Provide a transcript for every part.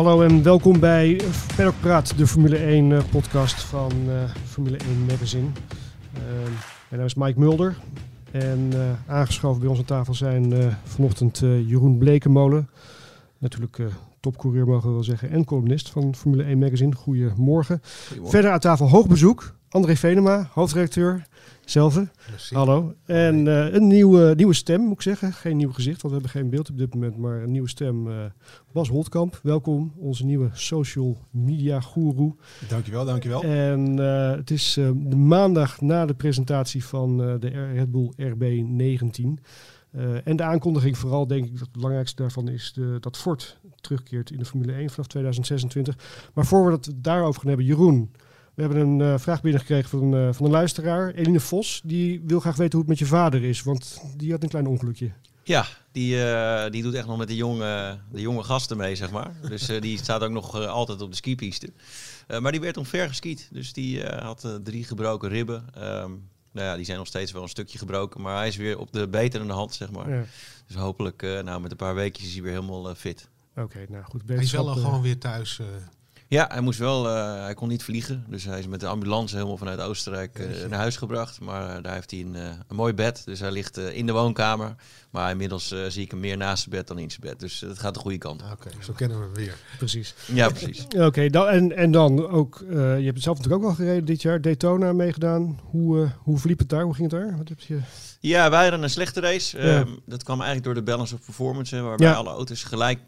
Hallo en welkom bij Paddock Praat, de Formule 1 eh, podcast van eh, Formule 1 Magazine. Uh, mijn naam is Mike Mulder en uh, aangeschoven bij ons aan tafel zijn vanochtend Jeroen Blekenmolen. Natuurlijk topcoureur mogen we wel zeggen en columnist van Formule 1 Magazine. Goedemorgen. Goedemorgen. Verder aan tafel hoog bezoek. André Venema, hoofdredacteur. Zelfde. Hallo. En uh, een nieuwe, nieuwe stem, moet ik zeggen. Geen nieuw gezicht, want we hebben geen beeld op dit moment. Maar een nieuwe stem. Uh, Bas Holtkamp, welkom. Onze nieuwe social media guru. Dankjewel, dankjewel. En uh, het is de maandag na de presentatie van de Red Bull RB19. en de aankondiging vooral, denk ik, dat het belangrijkste daarvan is de, dat Ford terugkeert in de Formule 1 vanaf 2026. Maar voor we het daarover gaan hebben, Jeroen... We hebben een uh, vraag binnengekregen van, uh, van een luisteraar, Eline Vos. Die wil graag weten hoe het met je vader is, want die had een klein ongelukje. Ja, die, uh, die doet echt nog met de jonge, de jonge gasten mee, zeg maar. Dus die staat ook nog altijd op de skipiste. maar die werd omver geskiet. Dus die had drie gebroken ribben. Um, nou ja, die zijn nog steeds wel een stukje gebroken. Maar hij is weer op de beterende hand, zeg maar. Ja. Dus hopelijk, nou, met een paar weekjes is hij weer helemaal fit. Oké, nou goed. Hij is wel gewoon weer thuis ja, hij moest wel, uh, hij kon niet vliegen. Dus hij is met de ambulance helemaal vanuit Oostenrijk uh, naar huis gebracht. Maar uh, daar heeft hij een, een mooi bed. Dus hij ligt in de woonkamer. Maar inmiddels zie ik hem meer naast zijn bed dan in zijn bed. Dus het gaat de goede kant. Oké, okay, zo kennen we hem weer. Precies. Ja, precies. Oké, dan en, en dan ook, je hebt het zelf natuurlijk ook wel gereden dit jaar. Daytona meegedaan. Hoe, hoe verliep het daar? Hoe ging het daar? Wat heb je... Ja, wij hadden een slechte race. Ja. Um, dat kwam eigenlijk door de balance of performance. Hè, waarbij ja. alle auto's gelijk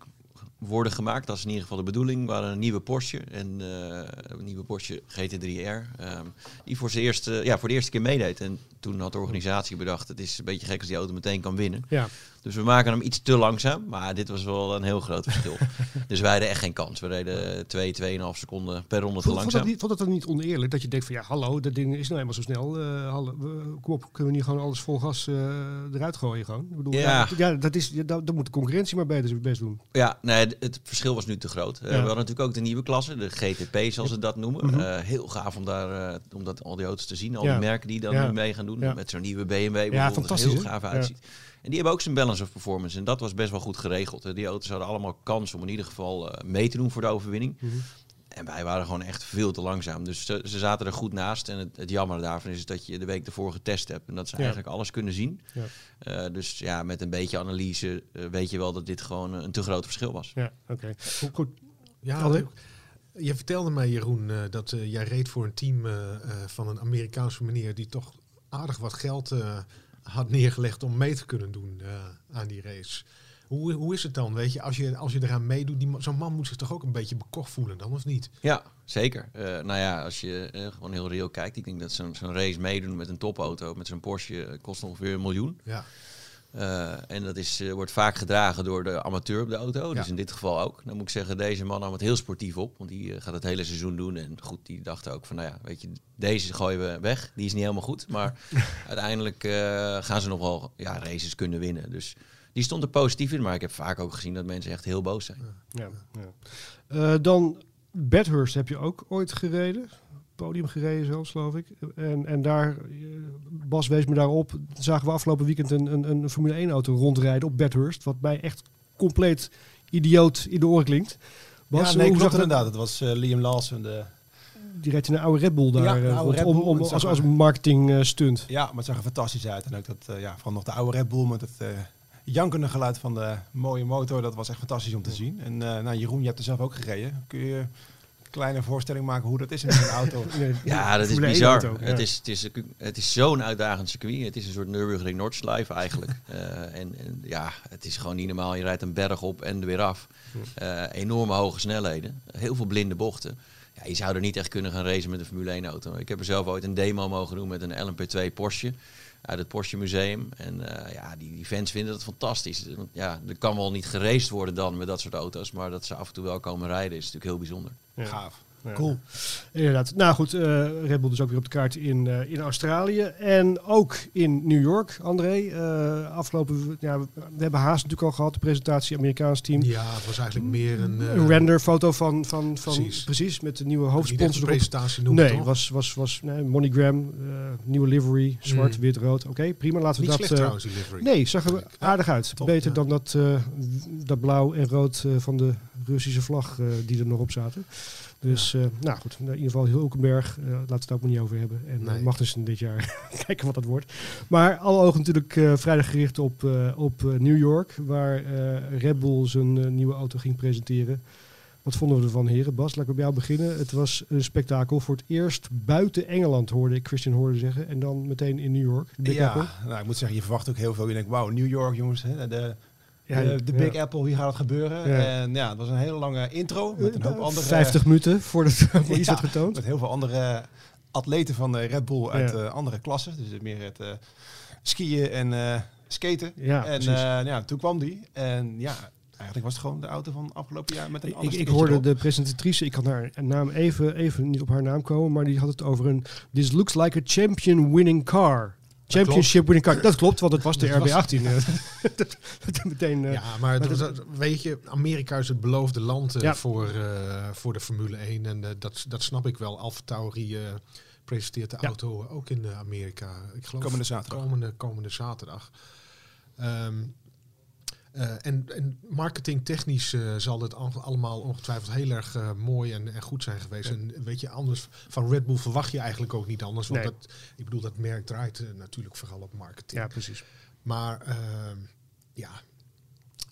worden gemaakt. Dat is in ieder geval de bedoeling. We hadden een nieuwe Porsche, en, uh, een nieuwe Porsche GT3R, um, ehm, die voor, eerste, ja, voor de eerste keer meedeed. En toen had de organisatie bedacht, het is een beetje gek als die auto meteen kan winnen. Ja. Dus we maken hem iets te langzaam, maar dit was wel een heel groot verschil. dus wij hadden echt geen kans. We reden 2, 2,5 seconden per ronde te langzaam. Vond, niet, vond het dan niet oneerlijk dat je denkt van ja, hallo, dat ding is nou helemaal zo snel. Uh, hallo, kom op, kunnen we niet gewoon alles vol gas uh, eruit gooien gewoon? Ik bedoel, ja. ja, dat is, ja, dat, dat moet de concurrentie maar beter zijn best doen. Ja, nee, het verschil was nu te groot. Uh, we hadden natuurlijk ook de nieuwe klasse, de GTP zoals ze dat noemen. -hmm. heel gaaf om daar, om dat, al die auto's te zien. Al die merken die dan nu mee gaan doen. Met zo'n nieuwe BMW ja, fantastisch, heel gaaf uitziet. En die hebben ook zijn balance of performance. En dat was best wel goed geregeld. Die auto's hadden allemaal kans om in ieder geval uh, mee te doen voor de overwinning. Mm -hmm. En wij waren gewoon echt veel te langzaam. Dus ze, ze zaten er goed naast. En het, het, jammer daarvan is dat je de week ervoor getest hebt. En dat ze ja. eigenlijk alles kunnen zien. Ja. Uh, dus ja, met een beetje analyse uh, weet je wel dat dit gewoon een te groot verschil was. Ja, oké. Okay. Goed. Ja, je vertelde mij, Jeroen, uh, dat jij reed voor een team van een Amerikaanse meneer die toch aardig wat geld had neergelegd om mee te kunnen doen uh, aan die race. Hoe, hoe is het dan? Weet je, als je, als je eraan meedoet, zo'n man moet zich toch ook een beetje bekocht voelen dan, of niet? Ja, zeker. Uh, nou ja, als je uh, gewoon heel reëel kijkt, ik denk dat zo'n zo'n race meedoen met een topauto, met zo'n Porsche, kost ongeveer een miljoen. Ja. Uh, en dat is, uh, wordt vaak gedragen door de amateur op de auto. Ja. Dus in dit geval ook. Dan moet ik zeggen, deze man nam het heel sportief op. Want die uh, gaat het hele seizoen doen. En goed, die dacht ook van, nou ja, weet je, deze gooien we weg. Die is niet helemaal goed. Maar uiteindelijk gaan ze nog wel ja, races kunnen winnen. Dus die stond er positief in. Maar ik heb vaak ook gezien dat mensen echt heel boos zijn. Ja, ja. dan Bathurst heb je ook ooit gereden podium gereden zelfs, geloof ik. En, en daar, eh, Bas wees me daarop, zagen we afgelopen weekend een, een, een Formule 1 auto rondrijden op Bathurst. Wat mij echt compleet idioot in de oren klinkt. Bas, ja, nee, hoe klopt inderdaad. Het was uh, Liam Lawson, de... Die reed in een oude Red Bull daar, ja, oude Red Bull, om, om, als, als marketing uh, stunt. Ja, maar het zag er fantastisch uit. En ook dat, uh, ja, vooral nog de oude Red Bull met het jankende geluid van de mooie motor. Dat was echt fantastisch om te zien. En nou, Jeroen, je hebt er zelf ook gereden. Kun je kleine voorstelling maken hoe dat is in een auto. ja, dat is bizar. ja. Het is, het is, het is zo'n uitdagend circuit. Het is een soort Nürburgring Nordschleife eigenlijk. uh, en, en, ja, het is gewoon niet normaal. Je rijdt een berg op en er weer af. Uh, enorme hoge snelheden. Heel veel blinde bochten. Ja, je zou er niet echt kunnen gaan racen met een Formule 1 auto. Ik heb er zelf ooit een demo mogen doen met een LMP2 Porsche uit het Porsche Museum. En uh, ja, die, die, fans vinden het fantastisch. Ja, er kan wel niet geraced worden dan met dat soort auto's, maar dat ze af en toe wel komen rijden is natuurlijk heel bijzonder. Ja. Gaaf. Cool. Inderdaad. Nou goed, uh, Red Bull dus ook weer op de kaart in, uh, in Australië. En ook in New York, André. Uh, afgelopen, ja, we hebben Haas natuurlijk al gehad, de presentatie, Amerikaans team. Ja, het was eigenlijk meer een... een renderfoto van, van, van precies. precies. met de nieuwe hoofdsponsor. Presentatie noemen, Nee, was, was, was nee, MoneyGram, nieuwe livery, zwart, mm. wit, rood. Oké, okay, prima. Laten we Niet dat... slecht trouwens, die livery. Nee, zag er aardig uit. Top, Beter ja. dan dat, dat blauw en rood van de Russische vlag die er nog op zaten. Dus, uh, nou goed, in ieder geval Hulkenberg, uh, laten we het ook maar niet over hebben. En nee. uh, Magnussen dit jaar, kijken wat dat wordt. Maar alle ogen natuurlijk uh, vrijdag gericht op, op New York, waar Red Bull zijn nieuwe auto ging presenteren. Wat vonden we ervan, heren? Bas, laat ik bij jou beginnen. Het was een spektakel. Voor het eerst buiten Engeland, hoorde ik Christian Horner zeggen. En dan meteen in New York. Ja, nou, ik moet zeggen, je verwacht ook heel veel. Je denkt, wauw, New York, jongens. Hè, de de, de Big. Apple, hier gaat het gebeuren. En ja, het was een hele lange intro met een hoop andere... 50 minuten voordat het iets werd getoond. Met heel veel andere atleten van Red Bull uit andere klassen. Dus meer het skiën en skaten. Ja, en ja, toen kwam die. En ja, eigenlijk was het gewoon de auto van afgelopen jaar met een Ik, ik hoorde de presentatrice, ik kan haar naam even, even niet op haar naam komen, maar die had het over een... This looks like a champion winning car. Championship winning car. Dat klopt, want het was de RB18. dat, meteen, uh, ja, maar het was, weet je, Amerika is het beloofde land uh, ja. voor, uh, voor de Formule 1. En dat, dat snap ik wel. Alfa Tauri presenteert de ja. auto ook in Amerika. Ik geloof komende zaterdag. Komende, komende zaterdag. Um, uh, en, en marketingtechnisch uh, zal het allemaal ongetwijfeld heel erg uh, mooi en, en, goed zijn geweest. Ja. En weet je, anders van Red Bull verwacht je eigenlijk ook niet anders. Want nee. dat, ik bedoel, dat merk draait natuurlijk vooral op marketing. Ja, precies. Maar ehm, ja,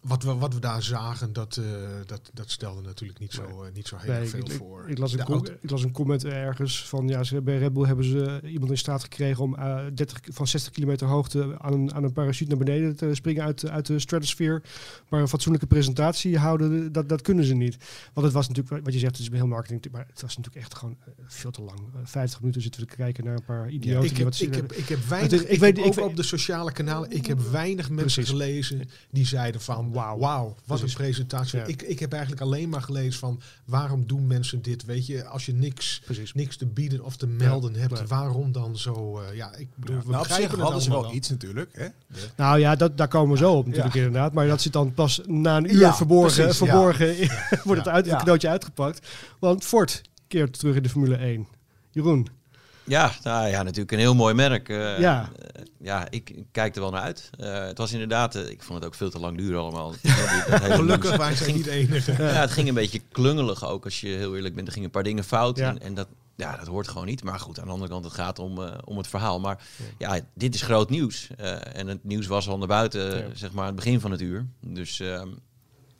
wat we, wat we daar zagen, dat, uh, dat, dat stelde natuurlijk niet zo, uh, niet zo heel nee, veel ik, voor. Ik, ik, las een ik las een comment ergens van, ja, ze, bij Red Bull hebben ze iemand in staat gekregen om uh, 30, van 60 kilometer hoogte aan een, aan een parachute naar beneden te springen uit, uit de stratosphere. Maar een fatsoenlijke presentatie houden, dat, dat kunnen ze niet. Want het was natuurlijk, wat je zegt, het is heel marketing, maar het was natuurlijk echt gewoon veel te lang. 50 minuten zitten we te kijken naar een paar idioten. Ja, ik, heb, wat ik, heb, ik heb weinig, ik, ik weet, ook op de sociale kanalen, ik heb weinig mensen precies. gelezen die zeiden van, wauw, wow, wat een presentatie. Ja. Ik, ik heb eigenlijk alleen maar gelezen van waarom doen mensen dit? Weet je, als je niks, Precies. niks te bieden of te melden ja. hebt, ja. waarom dan zo? Uh, ja, ik bedoel, ja, we nou, begrijpen het hadden ze wel iets natuurlijk. Hè? De. Nou ja, dat, daar komen we zo op natuurlijk inderdaad. Maar dat zit dan pas na een uur verborgen, precies, verborgen wordt het uit, het cadeautje uitgepakt. Want Ford keert terug in de Formule 1. Jeroen. Ja, nou ja, natuurlijk een heel mooi merk. Uh, ja. Uh, ja, ik, ik, kijk er wel naar uit. Uh, het was inderdaad, ik vond het ook veel te lang duren allemaal. Gelukkig waren ze niet de enige. Ja, het ging een beetje klungelig ook, als je heel eerlijk bent. Er gingen een paar dingen fout ja. en, en, dat, ja, dat hoort gewoon niet. Maar goed, aan de andere kant, het gaat om, om het verhaal. Maar ja, dit is groot nieuws. en het nieuws was al naar buiten, ja. zeg maar, aan het begin van het uur. Dus ehm,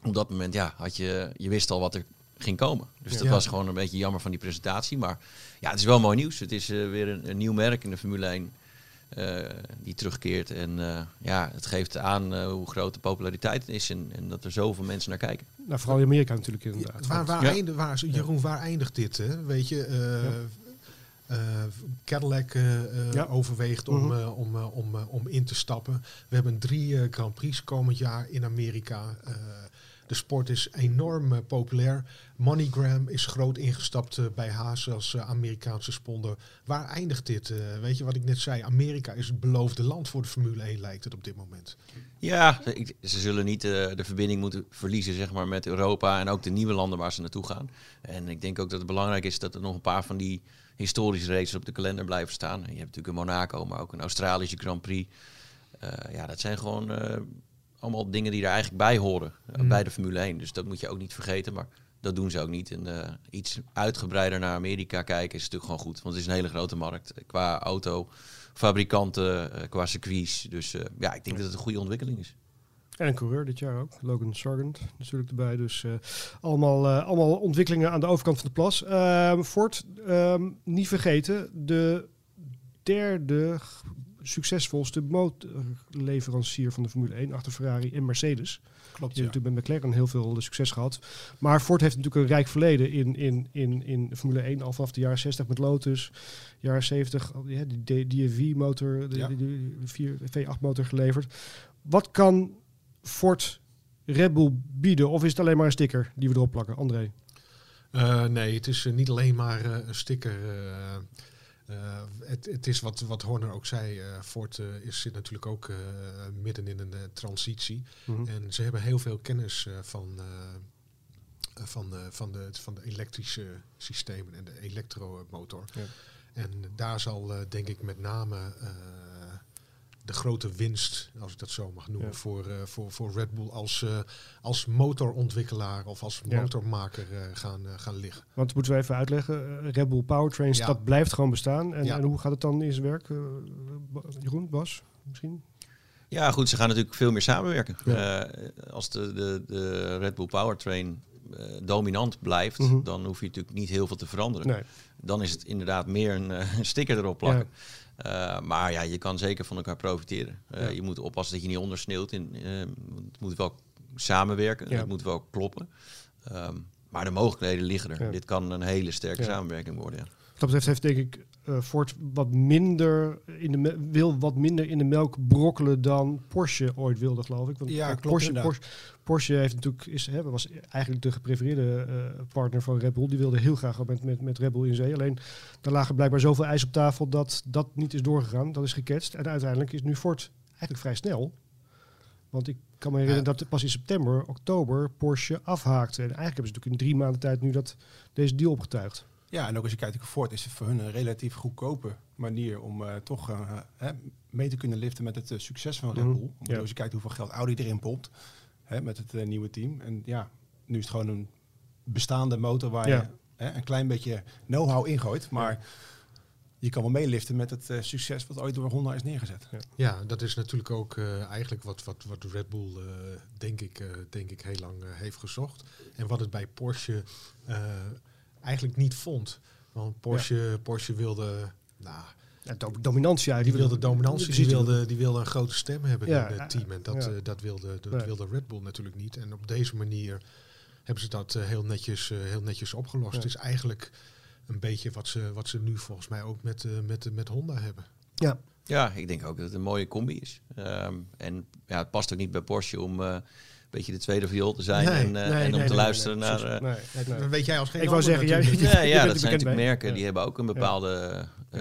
op dat moment, ja, had je, je wist al wat er ging komen. Dus dat Ja. was gewoon een beetje jammer van die presentatie. Maar ja, het is wel mooi nieuws. Het is uh, weer een, een, nieuw merk in de Formule 1 uh, die terugkeert. En uh, ja, het geeft aan uh, hoe groot de populariteit is en, en, dat er zoveel mensen naar kijken. Nou, vooral in Amerika natuurlijk inderdaad. Ja, waar, waar, ja. waar, Jeroen, waar eindigt dit? Hè? Weet je, uh, Cadillac ja. overweegt om, mm -hmm. om, om, om in te stappen. We hebben drie Grand Prix komend jaar in Amerika. De sport is enorm uh, populair. MoneyGram is groot ingestapt uh, bij Haas als uh, Amerikaanse sponder. Waar eindigt dit? weet je wat ik net zei? Amerika is het beloofde land voor de Formule 1, lijkt het op dit moment. Ja, ik, ze zullen niet de verbinding moeten verliezen zeg maar, met Europa en ook de nieuwe landen waar ze naartoe gaan. En ik denk ook dat het belangrijk is dat er nog een paar van die historische races op de kalender blijven staan. Je hebt natuurlijk een Monaco, maar ook een Australische Grand Prix. ja, dat zijn gewoon allemaal dingen die er eigenlijk bij horen mm. bij de Formule 1. Dus dat moet je ook niet vergeten, maar dat doen ze ook niet. En uh, iets uitgebreider naar Amerika kijken is natuurlijk gewoon goed, want het is een hele grote markt qua autofabrikanten, uh, qua circuits. Dus uh, ja, ik denk dat het een goede ontwikkeling is. En een coureur dit jaar ook, Logan Sargent natuurlijk erbij. Dus allemaal, allemaal ontwikkelingen aan de overkant van de plas. Ehm, Ford, um, niet vergeten, de derde succesvolste motorleverancier van de Formule 1 achter Ferrari en Mercedes. Klopt, Die ja. natuurlijk met McLaren heel veel succes gehad. Maar Ford heeft natuurlijk een rijk verleden in, in, in, in Formule 1 al vanaf de jaren 60 met Lotus. Jaren 70, ja, die DFV-motor, de, Ja. de, de V8-motor geleverd. Wat kan Ford Red Bull bieden? Of is het alleen maar een sticker die we erop plakken? André? Uh, nee, het is niet alleen maar een sticker. Het, het, is wat, wat Horner ook zei. Ford is, zit natuurlijk ook midden in een transitie. Mhm. En ze hebben heel veel kennis van, van, van, de, van de elektrische systemen en de elektromotor. Ja. En daar zal denk ik met name de grote winst, als ik dat zo mag noemen, Ja. voor, eh, voor, voor Red Bull als, eh, als motorontwikkelaar of als Ja. motormaker eh, gaan, gaan liggen. Want moeten we even uitleggen, Red Bull Powertrains, Ja. dat blijft gewoon bestaan. En, Ja. en hoe gaat het dan in zijn werk? Jeroen, Bas, misschien? Ja, goed, ze gaan natuurlijk veel meer samenwerken. Ja. Eh, als de, de, de Red Bull Powertrain eh, dominant blijft, Mhm. dan hoef je natuurlijk niet heel veel te veranderen. Nee. Dan is het inderdaad meer een, eh, een sticker erop plakken. Eh, maar ja, je kan zeker van elkaar profiteren. Eh, Ja. Je moet oppassen dat je niet ondersneeuwt. In, eh, het moet wel samenwerken, Ja. het moet wel kloppen. Ehm, maar de mogelijkheden liggen er. Ja. Dit kan een hele sterke samenwerking worden. Dat betreft heeft denk ik eh, Ford wat minder in de wil wat minder in de melk brokkelen dan Porsche ooit wilde, geloof ik. Want Ja, klopt Porsche. Porsche, Porsche heeft natuurlijk is, hè, was eigenlijk de geprefereerde eh, partner van Red Bull. Die wilde heel graag met, met, met Red Bull in zee. Alleen daar lagen blijkbaar zoveel ijs op tafel dat dat niet is doorgegaan. Dat is gecatcht. En uiteindelijk is nu Ford eigenlijk vrij snel. Want ik kan me herinneren dat pas in september, oktober Porsche afhaakte. En eigenlijk hebben ze natuurlijk in drie maanden tijd nu dat deze deal opgetuigd. Ja, en ook als je kijkt, Ford is het voor hun een relatief goedkope manier om eh, toch eh, hè, mee te kunnen liften met het eh, succes van Red Mhm, Bull. Want ja. Als je kijkt hoeveel geld Audi erin pompt hè, met het eh, nieuwe team. En ja, nu is het gewoon een bestaande motor waar Ja. je hè, een klein beetje know-how ingooit. Maar je kan wel meeliften met het succes wat ooit door Honda is neergezet. Ja, dat is natuurlijk ook eh, eigenlijk wat, wat, wat Red Bull, eh, denk, ik, eh, denk ik, heel lang heeft gezocht. En wat het bij Porsche eh, eigenlijk niet vond. Want Porsche, Porsche wilde, nou, Ja, do- dominantie uit. die wilde dominantie, die wilde, die wilde een grote stem hebben Ja, in het team. En dat, ja. eh, dat, wilde, dat Nee. wilde Red Bull natuurlijk niet. En op deze manier hebben ze dat eh, heel, netjes, eh, heel netjes opgelost. Ja. Het is eigenlijk een beetje wat ze, wat ze nu volgens mij ook met, met, met Honda hebben. Ja, Ja, ik denk ook dat het een mooie combi is. Ehm, en ja, het past ook niet bij Porsche om eh, beetje de tweede viool te zijn Nee, en, eh, nee, en om nee, te nee, luisteren nee, naar... eh, Nee, nee. Dat weet jij als geen Ik wou zeggen, jij-. Ja, ja dat zijn natuurlijk mee. merken Ja. die hebben ook een bepaalde eh,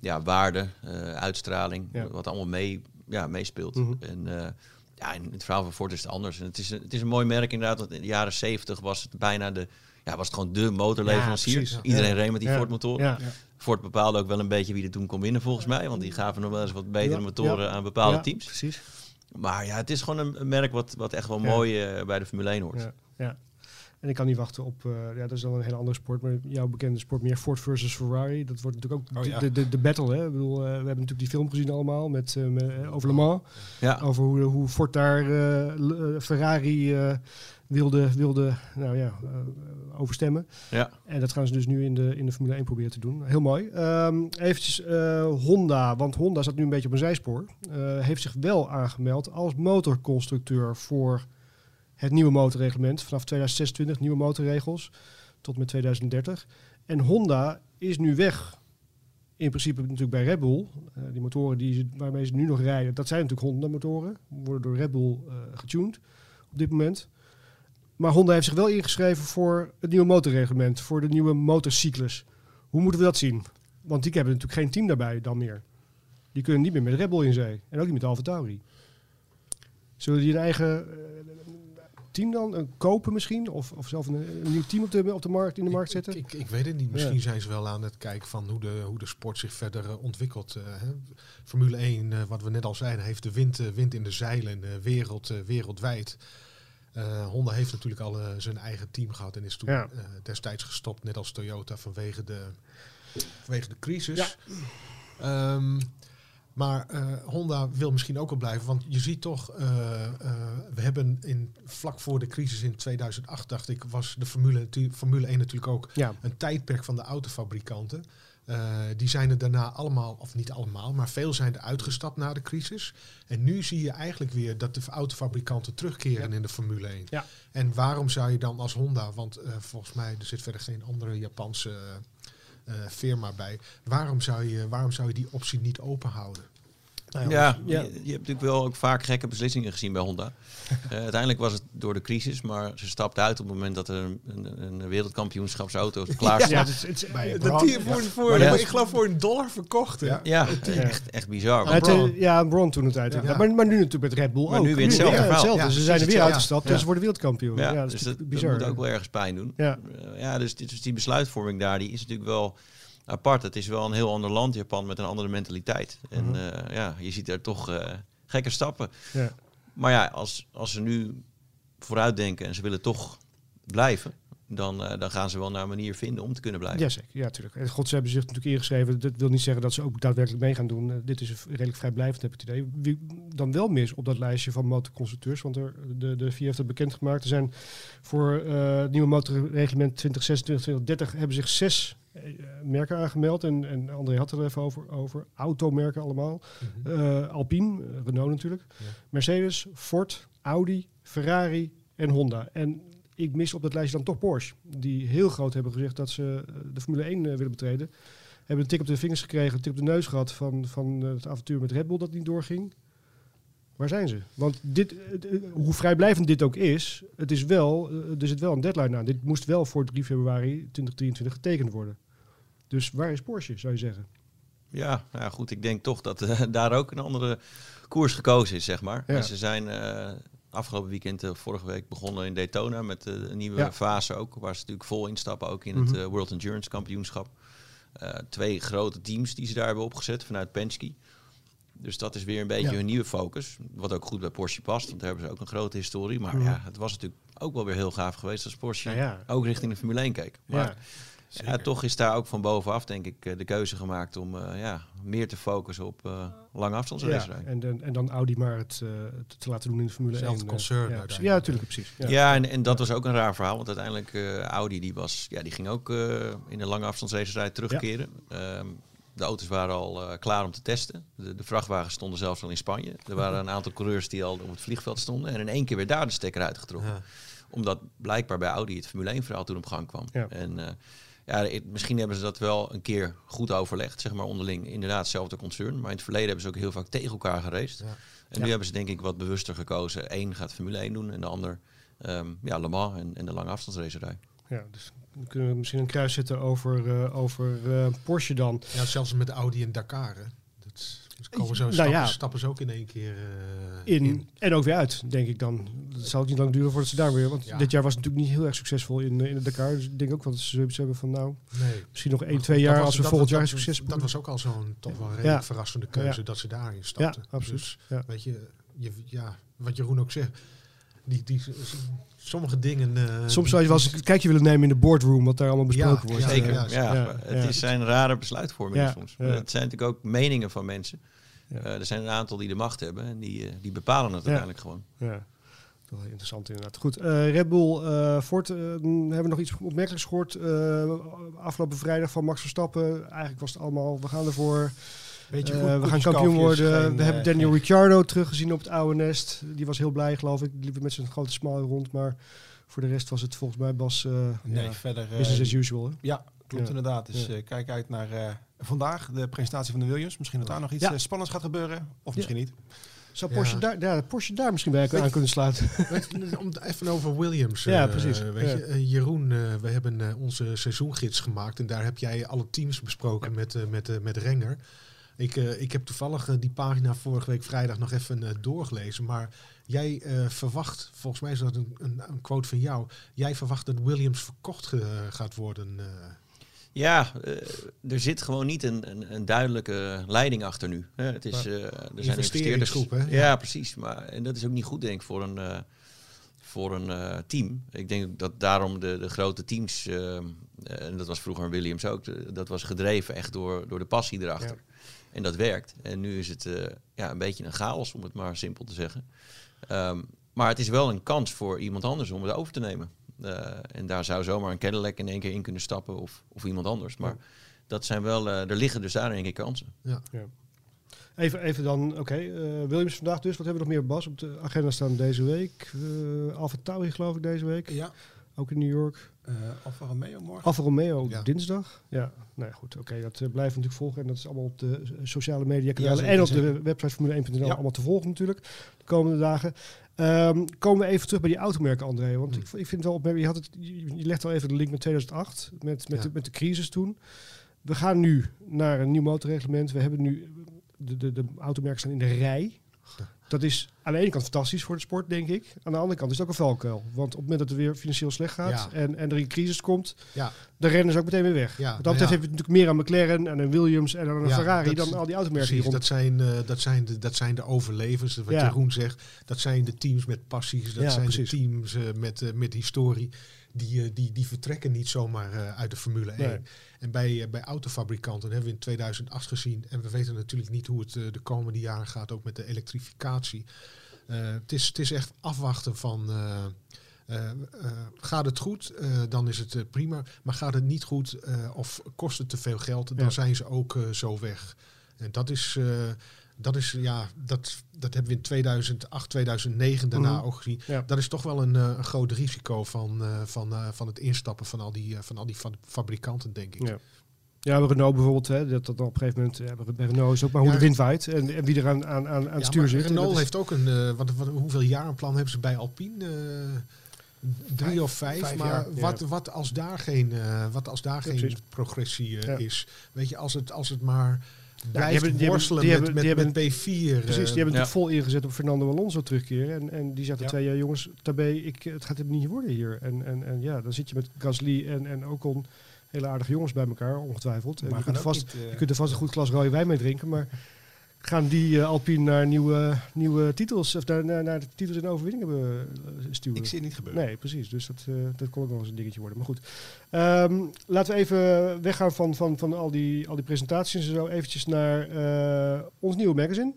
ja, waarde, eh, uitstraling, Ja. wat allemaal mee, ja, meespeelt. Mhm. En eh, ja, in het verhaal van Ford is het anders. En het, is een, het is een mooi merk inderdaad, want in de jaren zeventig was het bijna de, ja, was het gewoon de motorleverancier. Iedereen Ja. reed met die Ja. Ford motoren. Ja. Ford bepaalde ook wel een beetje wie er toen kon winnen volgens mij, want die gaven nog wel eens wat betere Ja, motoren ja. aan bepaalde Ja, teams. Precies. Maar ja, het is gewoon een, merk wat, wat echt wel Ja. mooi eh, bij de Formule 1 hoort. Ja, ja. En ik kan niet wachten op, eh, ja, dat is dan een hele andere sport, maar jouw bekende sport meer Ford versus Ferrari. Dat wordt natuurlijk ook Oh, de- ja. de, de, de battle. Hè? Ik bedoel, eh, we hebben natuurlijk die film gezien allemaal met, met, over Le Mans. Ja, Over hoe, hoe Ford daar Ferrari eh, wilde, wilde nou ja, eh, overstemmen. ja. En dat gaan ze dus nu in de, in de Formule 1 proberen te doen. Heel mooi. Ehm eventjes eh, Honda, want Honda staat nu een beetje op een zijspoor. eh, heeft zich wel aangemeld als motorconstructeur voor het nieuwe motorreglement. Vanaf 2026 nieuwe motorregels tot met 2030. En Honda is nu weg. In principe natuurlijk bij Red Bull. Die motoren die, ze- waarmee ze nu nog rijden, dat zijn natuurlijk Honda motoren. Worden door Red Bull getuned op dit moment. Maar Honda heeft zich wel ingeschreven voor het nieuwe motorreglement, voor de nieuwe motorcyclus. Hoe moeten we dat zien? Want die hebben natuurlijk geen team daarbij dan meer. Die kunnen niet meer met Red Bull in zee. En ook niet met Alfa Tauri. Zullen die een eigen eh, team dan eh, kopen misschien? Of, of zelf een, een nieuw team op de, op de markt, in de markt zetten? Ik, ik, ik weet het niet. Misschien Ja. zijn ze wel aan het kijken van hoe de, hoe de sport zich verder eh, ontwikkelt. hè. Formule 1, eh, wat we net al zeiden, heeft de wind, wind in de zeilen, wereld, wereldwijd. Eh, Honda heeft natuurlijk al eh, zijn eigen team gehad en is toen Ja. eh, destijds gestopt, net als Toyota, vanwege de, vanwege de crisis. Ehm, maar Honda wil misschien ook wel blijven, want je ziet toch, we hebben in, vlak voor de crisis in 2008, dacht ik, was de Formule, Formule 1 natuurlijk ook Ja, een tijdperk van de autofabrikanten. Eh, die zijn er daarna allemaal, of niet allemaal, maar veel zijn er uitgestapt na de crisis. En nu zie je eigenlijk weer dat de autofabrikanten terugkeren in de Formule 1. Ja. En waarom zou je dan als Honda, want eh, volgens mij er zit verder geen andere Japanse eh, firma bij, waarom zou, je, waarom zou je die optie niet open houden? Nou Ja, Ja. Je, je hebt natuurlijk wel ook vaak gekke beslissingen gezien bij Honda. Eh, uiteindelijk was het door de crisis, maar ze stapte uit op het moment dat er een, een, een wereldkampioenschapsauto klaar stond. Ja, het is, Bij Dat voor, voor, ik geloof voor een dollar verkocht. hè? Ja. echt, echt bizar. Ja, het, ja, Braun toen het uit. Ja. Ja. Maar, maar nu natuurlijk met Red Bull Maar ook. nu weer hetzelfde hetzelfde. Ja, ze zijn er weer uitgestapt Ja. en ze worden wereldkampioen. Ja, Ja, dat dus is dat, natuurlijk dat bizar. moet ook wel ergens pijn doen. Ja. Eh, ja, dus, dit- dus die besluitvorming daar, die is natuurlijk wel apart. Het is wel een heel ander land, Japan, met een andere mentaliteit. En Mhm. eh, ja, je ziet er toch eh, gekke stappen. Ja. Maar ja, als, als ze nu vooruitdenken en ze willen toch blijven, dan, eh, dan gaan ze wel naar een manier vinden om te kunnen blijven. Ja, zeker. Ja, natuurlijk. En God, ze hebben zich natuurlijk ingeschreven. Dat wil niet zeggen dat ze ook daadwerkelijk mee gaan doen. Eh, dit is een redelijk vrijblijvend, heb ik het idee. Wie dan wel mis op dat lijstje van motorconstructeurs. Want er, de, de VIA heeft het bekendgemaakt. Er zijn voor eh, het nieuwe motorreglement 2026, 2030 hebben zich zes eh, merken aangemeld. En, en André had het er even over. over automerken allemaal. Mhm. Eh, Alpine, eh, Renault natuurlijk. Ja. Mercedes, Ford, Audi, Ferrari en Honda. En ik mis op dat lijstje dan toch Porsche. Die heel groot hebben gezegd dat ze eh, de Formule 1 eh, willen betreden. Hebben een tik op de vingers gekregen, een tik op de neus gehad van, van eh, het avontuur met Red Bull dat niet doorging. Waar zijn ze? Want dit, hoe vrijblijvend dit ook is, het is wel, er zit wel een deadline aan. Dit moest wel voor 3 februari 2023 getekend worden. Dus waar is Porsche, zou je zeggen? Ja, nou ja, goed. Ik denk toch dat daar ook een andere koers gekozen is, zeg maar. Ja. En ze zijn afgelopen weekend, eh, vorige week, begonnen in Daytona met eh, een nieuwe Ja. fase ook. Waar ze natuurlijk vol instappen, ook in het Mhm. eh, World Endurance Kampioenschap. Twee grote teams die ze daar hebben opgezet vanuit Penske. Dus dat is weer een beetje Ja. hun nieuwe focus. Wat ook goed bij Porsche past, want daar hebben ze ook een grote historie. Maar Mhm. ja, het was natuurlijk ook wel weer heel gaaf geweest als Porsche Ja, ja. ook richting de Formule 1 keek. Maar Ja. ja, toch is daar ook van bovenaf, denk ik, eh, de keuze gemaakt om eh, ja, meer te focussen op eh lange afstandsracerij. Ja, en, dan- en dan Audi maar het eh, te- te laten doen in de Formule Hetzelfde 1. eh, concern ja, uiteindelijk. Ja, natuurlijk, precies. Ja. Ja, en, en dat was ook een raar verhaal, want uiteindelijk eh, Audi die was, ja, die ging ook eh, in de lange afstandsracerij terugkeren. Ehm, de auto's waren al eh, klaar om te testen. De, de vrachtwagens stonden zelfs al in Spanje. Er waren een aantal coureurs die al op het vliegveld stonden. En in één keer werd daar de stekker uitgetrokken. Ja. Omdat blijkbaar bij Audi het Formule 1 verhaal toen op gang kwam. Ja. En eh, ja, het- misschien hebben ze dat wel een keer goed overlegd, zeg maar onderling. Inderdaad, hetzelfde concern. Maar in het verleden hebben ze ook heel vaak tegen elkaar geraced. Ja. En nu hebben ze denk ik wat bewuster gekozen. Eén gaat Formule 1 doen en de ander ehm, ja, Le Mans en, en de lange afstandsracerij. Ja, dus dan kunnen we misschien een kruis zetten over, eh, over eh, Porsche dan. Ja, zelfs met Audi en Dakar. Hè. Dus komen zo Nou stappen, ja. stappen ze ook in één keer eh, In, En ook weer uit, denk ik dan. Het zal niet lang duren voordat ze daar weer... Want Ja. dit jaar was het natuurlijk niet heel erg succesvol in, eh, in de Dakar. Dus ik denk ook wel dat ze zoiets hebben van... Nou, Nee. misschien nog één, twee jaar als we volgend jaar succes Dat was ook al zo'n toch wel redelijk Ja. verrassende keuze dat ze daarin Ja, stapten. absoluut. Dus, Ja. weet je, je, ja, wat Jeroen ook zegt. Die, die, sommige dingen... eh, Soms zou je wel eens een kijkje willen nemen in de boardroom... wat daar allemaal besproken Ja, wordt. ja, Zeker. Ja, ja, het ja. is zijn rare besluitvormingen Ja, soms. ja. Het zijn natuurlijk ook meningen van mensen. Ja. Eh, er zijn een aantal die de macht hebben en die, eh, die bepalen het uiteindelijk gewoon. Ja, wel interessant inderdaad. Goed, eh, Red Bull, eh Ford, hebben we nog iets opmerkelijks gehoord eh, afgelopen vrijdag van Max Verstappen? Eigenlijk was het allemaal, we gaan ervoor, Eh, goed, we gaan kampioen worden. geen, we eh, hebben Daniel geen- Ricciardo teruggezien op het oude nest. Die was heel blij geloof ik, die liep met zijn grote smile rond, maar voor de rest was het volgens mij Bas, eh, Nee, ja, verder... eh, business as usual. Hè? Ja, klopt Ja. inderdaad. Dus Ja. eh, kijk uit naar eh, vandaag, de presentatie van de Williams. Misschien dat daar nog iets Ja. eh, spannends gaat gebeuren. Of misschien niet. Zou Ja. Porsche, daar, ja, Porsche daar misschien bij aan kunnen sluiten? Weet je, Om even over Williams. Ja, eh, precies. Weet Ja. je, eh, Jeroen, eh, we hebben eh, onze seizoengids gemaakt en daar heb jij alle teams besproken met, eh, met, eh, met Renger. Ik, eh, ik heb toevallig eh, die pagina vorige week vrijdag nog even eh, doorgelezen. Maar jij verwacht, volgens mij is dat een, een, een quote van jou. Jij verwacht dat Williams verkocht gaat worden. Ja, er zit gewoon niet een, een, een duidelijke leiding achter nu. Hè. Het is, er zijn investeerders. hè? Ja, precies. Maar en dat is ook niet goed, denk ik, voor een, voor een team. Ik denk dat daarom de, de grote teams, eh, en dat was vroeger Williams ook, dat was gedreven echt door, door de passie erachter. En dat werkt. En nu is het eh, ja, een beetje een chaos, om het maar simpel te zeggen. Ehm, maar het is wel een kans voor iemand anders om het over te nemen. Eh, en daar zou zomaar een Cadillac in één keer in kunnen stappen of, of iemand anders. Maar dat zijn wel, eh, er liggen dus daar denk ik kansen. Even, even dan, oké, eh, Williams vandaag dus. Wat hebben we nog meer, Bas, op de agenda staan deze week? Uh, Alfa Tauri geloof ik deze week. Ja, ook in New York. Uh, Alfa Romeo morgen? Alfa Romeo dinsdag. Ja, nou ja, goed. Oké, dat uh, blijven natuurlijk volgen. En dat is allemaal op de sociale media kanalen. en op de website formule1.nl allemaal te volgen natuurlijk. De komende dagen. Um, komen we even terug bij die automerken, André. Want hmm. ik, ik vind wel op. Je, had het, je legt al even de link met 2008. Met, met, de, met de crisis toen. We gaan nu naar een nieuw motorreglement. We hebben nu. De, de, de automerken staan in de rij. Dat is aan de ene kant fantastisch voor de sport, denk ik. Aan de andere kant is het ook een valkuil. Want op het moment dat het weer financieel slecht gaat en, en er een crisis komt, ja. dan rennen ze ook meteen weer weg. Ja, dat betreft ja. heeft natuurlijk meer aan McLaren en een Williams en een Ferrari dan al die automerken. Precies, dat zijn, uh, dat, zijn de, dat zijn de overlevers, wat Jeroen zegt. Dat zijn de teams met passies, dat zijn de teams uh, met, uh, met historie die, eh, die, die vertrekken niet zomaar uh, uit de Formule 1. En bij, uh, bij autofabrikanten hebben we in 2008 gezien, en we weten natuurlijk niet hoe het de komende jaren gaat, ook met de elektrificatie. het, is, het is echt afwachten van. gaat het goed, dan is het prima. Maar gaat het niet goed of kost het te veel geld, dan zijn ze ook zo weg. En dat is, dat is, ja, dat, dat hebben we in 2008, 2009 daarna mhm. ook gezien. Dat is toch wel een, uh, een groot risico van, uh, van, uh, van het instappen van al die, van al die fabrikanten, denk ik. Ja. Ja, Renault bijvoorbeeld, hè, dat, dat op een gegeven moment, ja, bij Renault is ook maar hoe de wind waait en, en wie er aan, aan, aan, het stuur zit. Renault heeft ook een, wat, wat, hoeveel jarenplan hebben ze bij Alpine? drie of vijf, maar wat, wat als daar geen, wat als daar geen progressie is? Weet je, als het, als het maar blijft die worstelen die hebben, die met, met, met, P4. Precies, die hebben eh, natuurlijk vol ingezet op Fernando Alonso terugkeren. En, en die zegt twee jaar, jongens, daarbij, ik, het gaat hem niet worden hier. En, en, en ja, dan zit je met Gasly en, en Ocon hele aardige jongens bij elkaar, ongetwijfeld. En je, kunt vast, niet, uh, je kunt er vast een goed glas rode wijn mee drinken, maar gaan die uh, Alpine naar nieuwe, nieuwe titels, of naar, naar, de titels en overwinningen uh, sturen. Ik zie het niet gebeuren. Nee, precies. Dus dat, uh, dat kon ook nog eens een dingetje worden. Maar goed. Um, laten we even weggaan van, van, van al, die, al die presentaties en zo. Eventjes naar ons nieuwe magazine.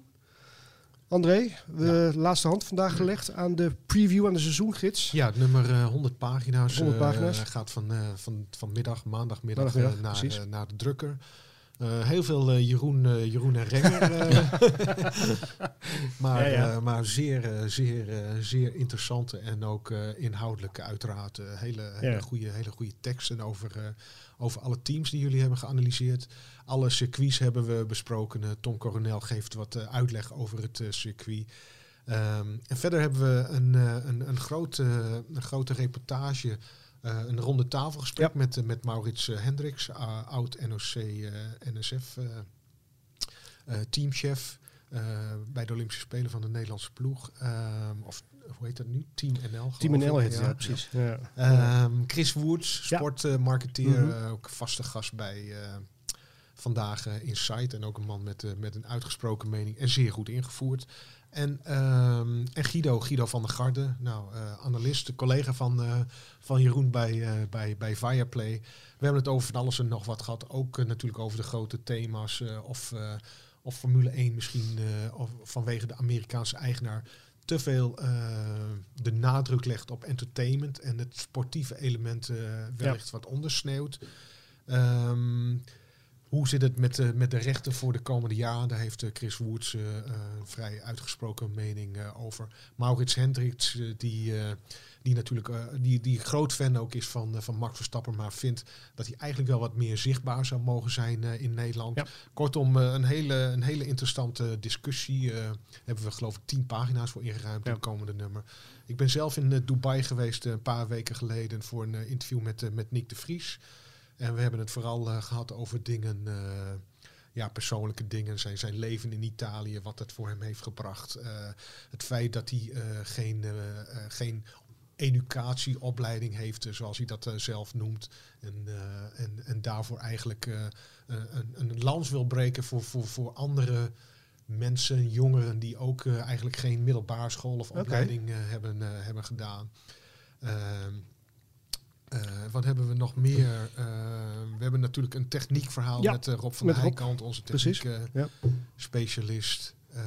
André, de ja. laatste hand vandaag gelegd aan de preview aan de seizoengids. Ja, nummer 100 pagina's. 100 pagina's. gaat van, van, van middag, maandagmiddag, maandagmiddag naar, naar de drukker. Uh, heel veel uh, Jeroen, uh, Jeroen en Renger. maar, ja, ja. maar zeer, zeer, zeer interessante en ook inhoudelijke uiteraard. hele, hele, goede, hele goede teksten over, over alle teams die jullie hebben geanalyseerd. Alle circuits hebben we besproken. Tom Coronel geeft wat uitleg over het circuit. Um, en verder hebben we een, een, een, grote, een grote reportage uh, een ronde tafelgesprek ja. met, uh, met Maurits uh, Hendricks, oud NOC-NSF teamchef bij de Olympische Spelen van de Nederlandse ploeg. Ehm, of hoe heet dat nu? Team NL. Team NL heet het, ja, precies. Ja. Um, Chris Woods, sportmarketeer, -hmm. ook vaste gast bij vandaag in site en ook een man met, met een uitgesproken mening en zeer goed ingevoerd. En, um, en Guido, Guido van der Garde, nou, uh, analist, collega van, uh, van Jeroen bij, uh, bij, bij Viaplay. We hebben het over van alles en nog wat gehad. Ook natuurlijk over de grote thema's. of, of Formule 1 misschien of vanwege de Amerikaanse eigenaar te veel de nadruk legt op entertainment. En het sportieve element wellicht ja. wat ondersneeuwt. Um, hoe zit het met de, met de rechten voor de komende jaren? Daar heeft eh, Chris Woods uh, een vrij uitgesproken mening uh, over. Maurits Hendricks, die, die natuurlijk die, die groot fan ook is van, van Max Verstappen, maar vindt dat hij eigenlijk wel wat meer zichtbaar zou mogen zijn in Nederland. Kortom, een, hele, een hele interessante discussie. hebben we geloof ik tien pagina's voor ingeruimd ja. in het komende nummer. Ik ben zelf in Dubai geweest een paar weken geleden voor een interview met, met Nick de Vries. En we hebben het vooral uh, gehad over dingen, uh, ja, persoonlijke dingen, zijn, zijn leven in Italië, wat het voor hem heeft gebracht. Uh, het feit dat hij geen, geen educatieopleiding heeft, zoals hij dat zelf noemt. En, en, en daarvoor eigenlijk een, een lans wil breken voor, voor, voor andere mensen, jongeren die ook eigenlijk geen middelbare school of opleiding okay. hebben, hebben gedaan. Ehm, uh, wat hebben we nog meer? Uh, we hebben natuurlijk een techniekverhaal ja, met uh, Rob van der Heijkant, onze techniek ja. specialist. Um,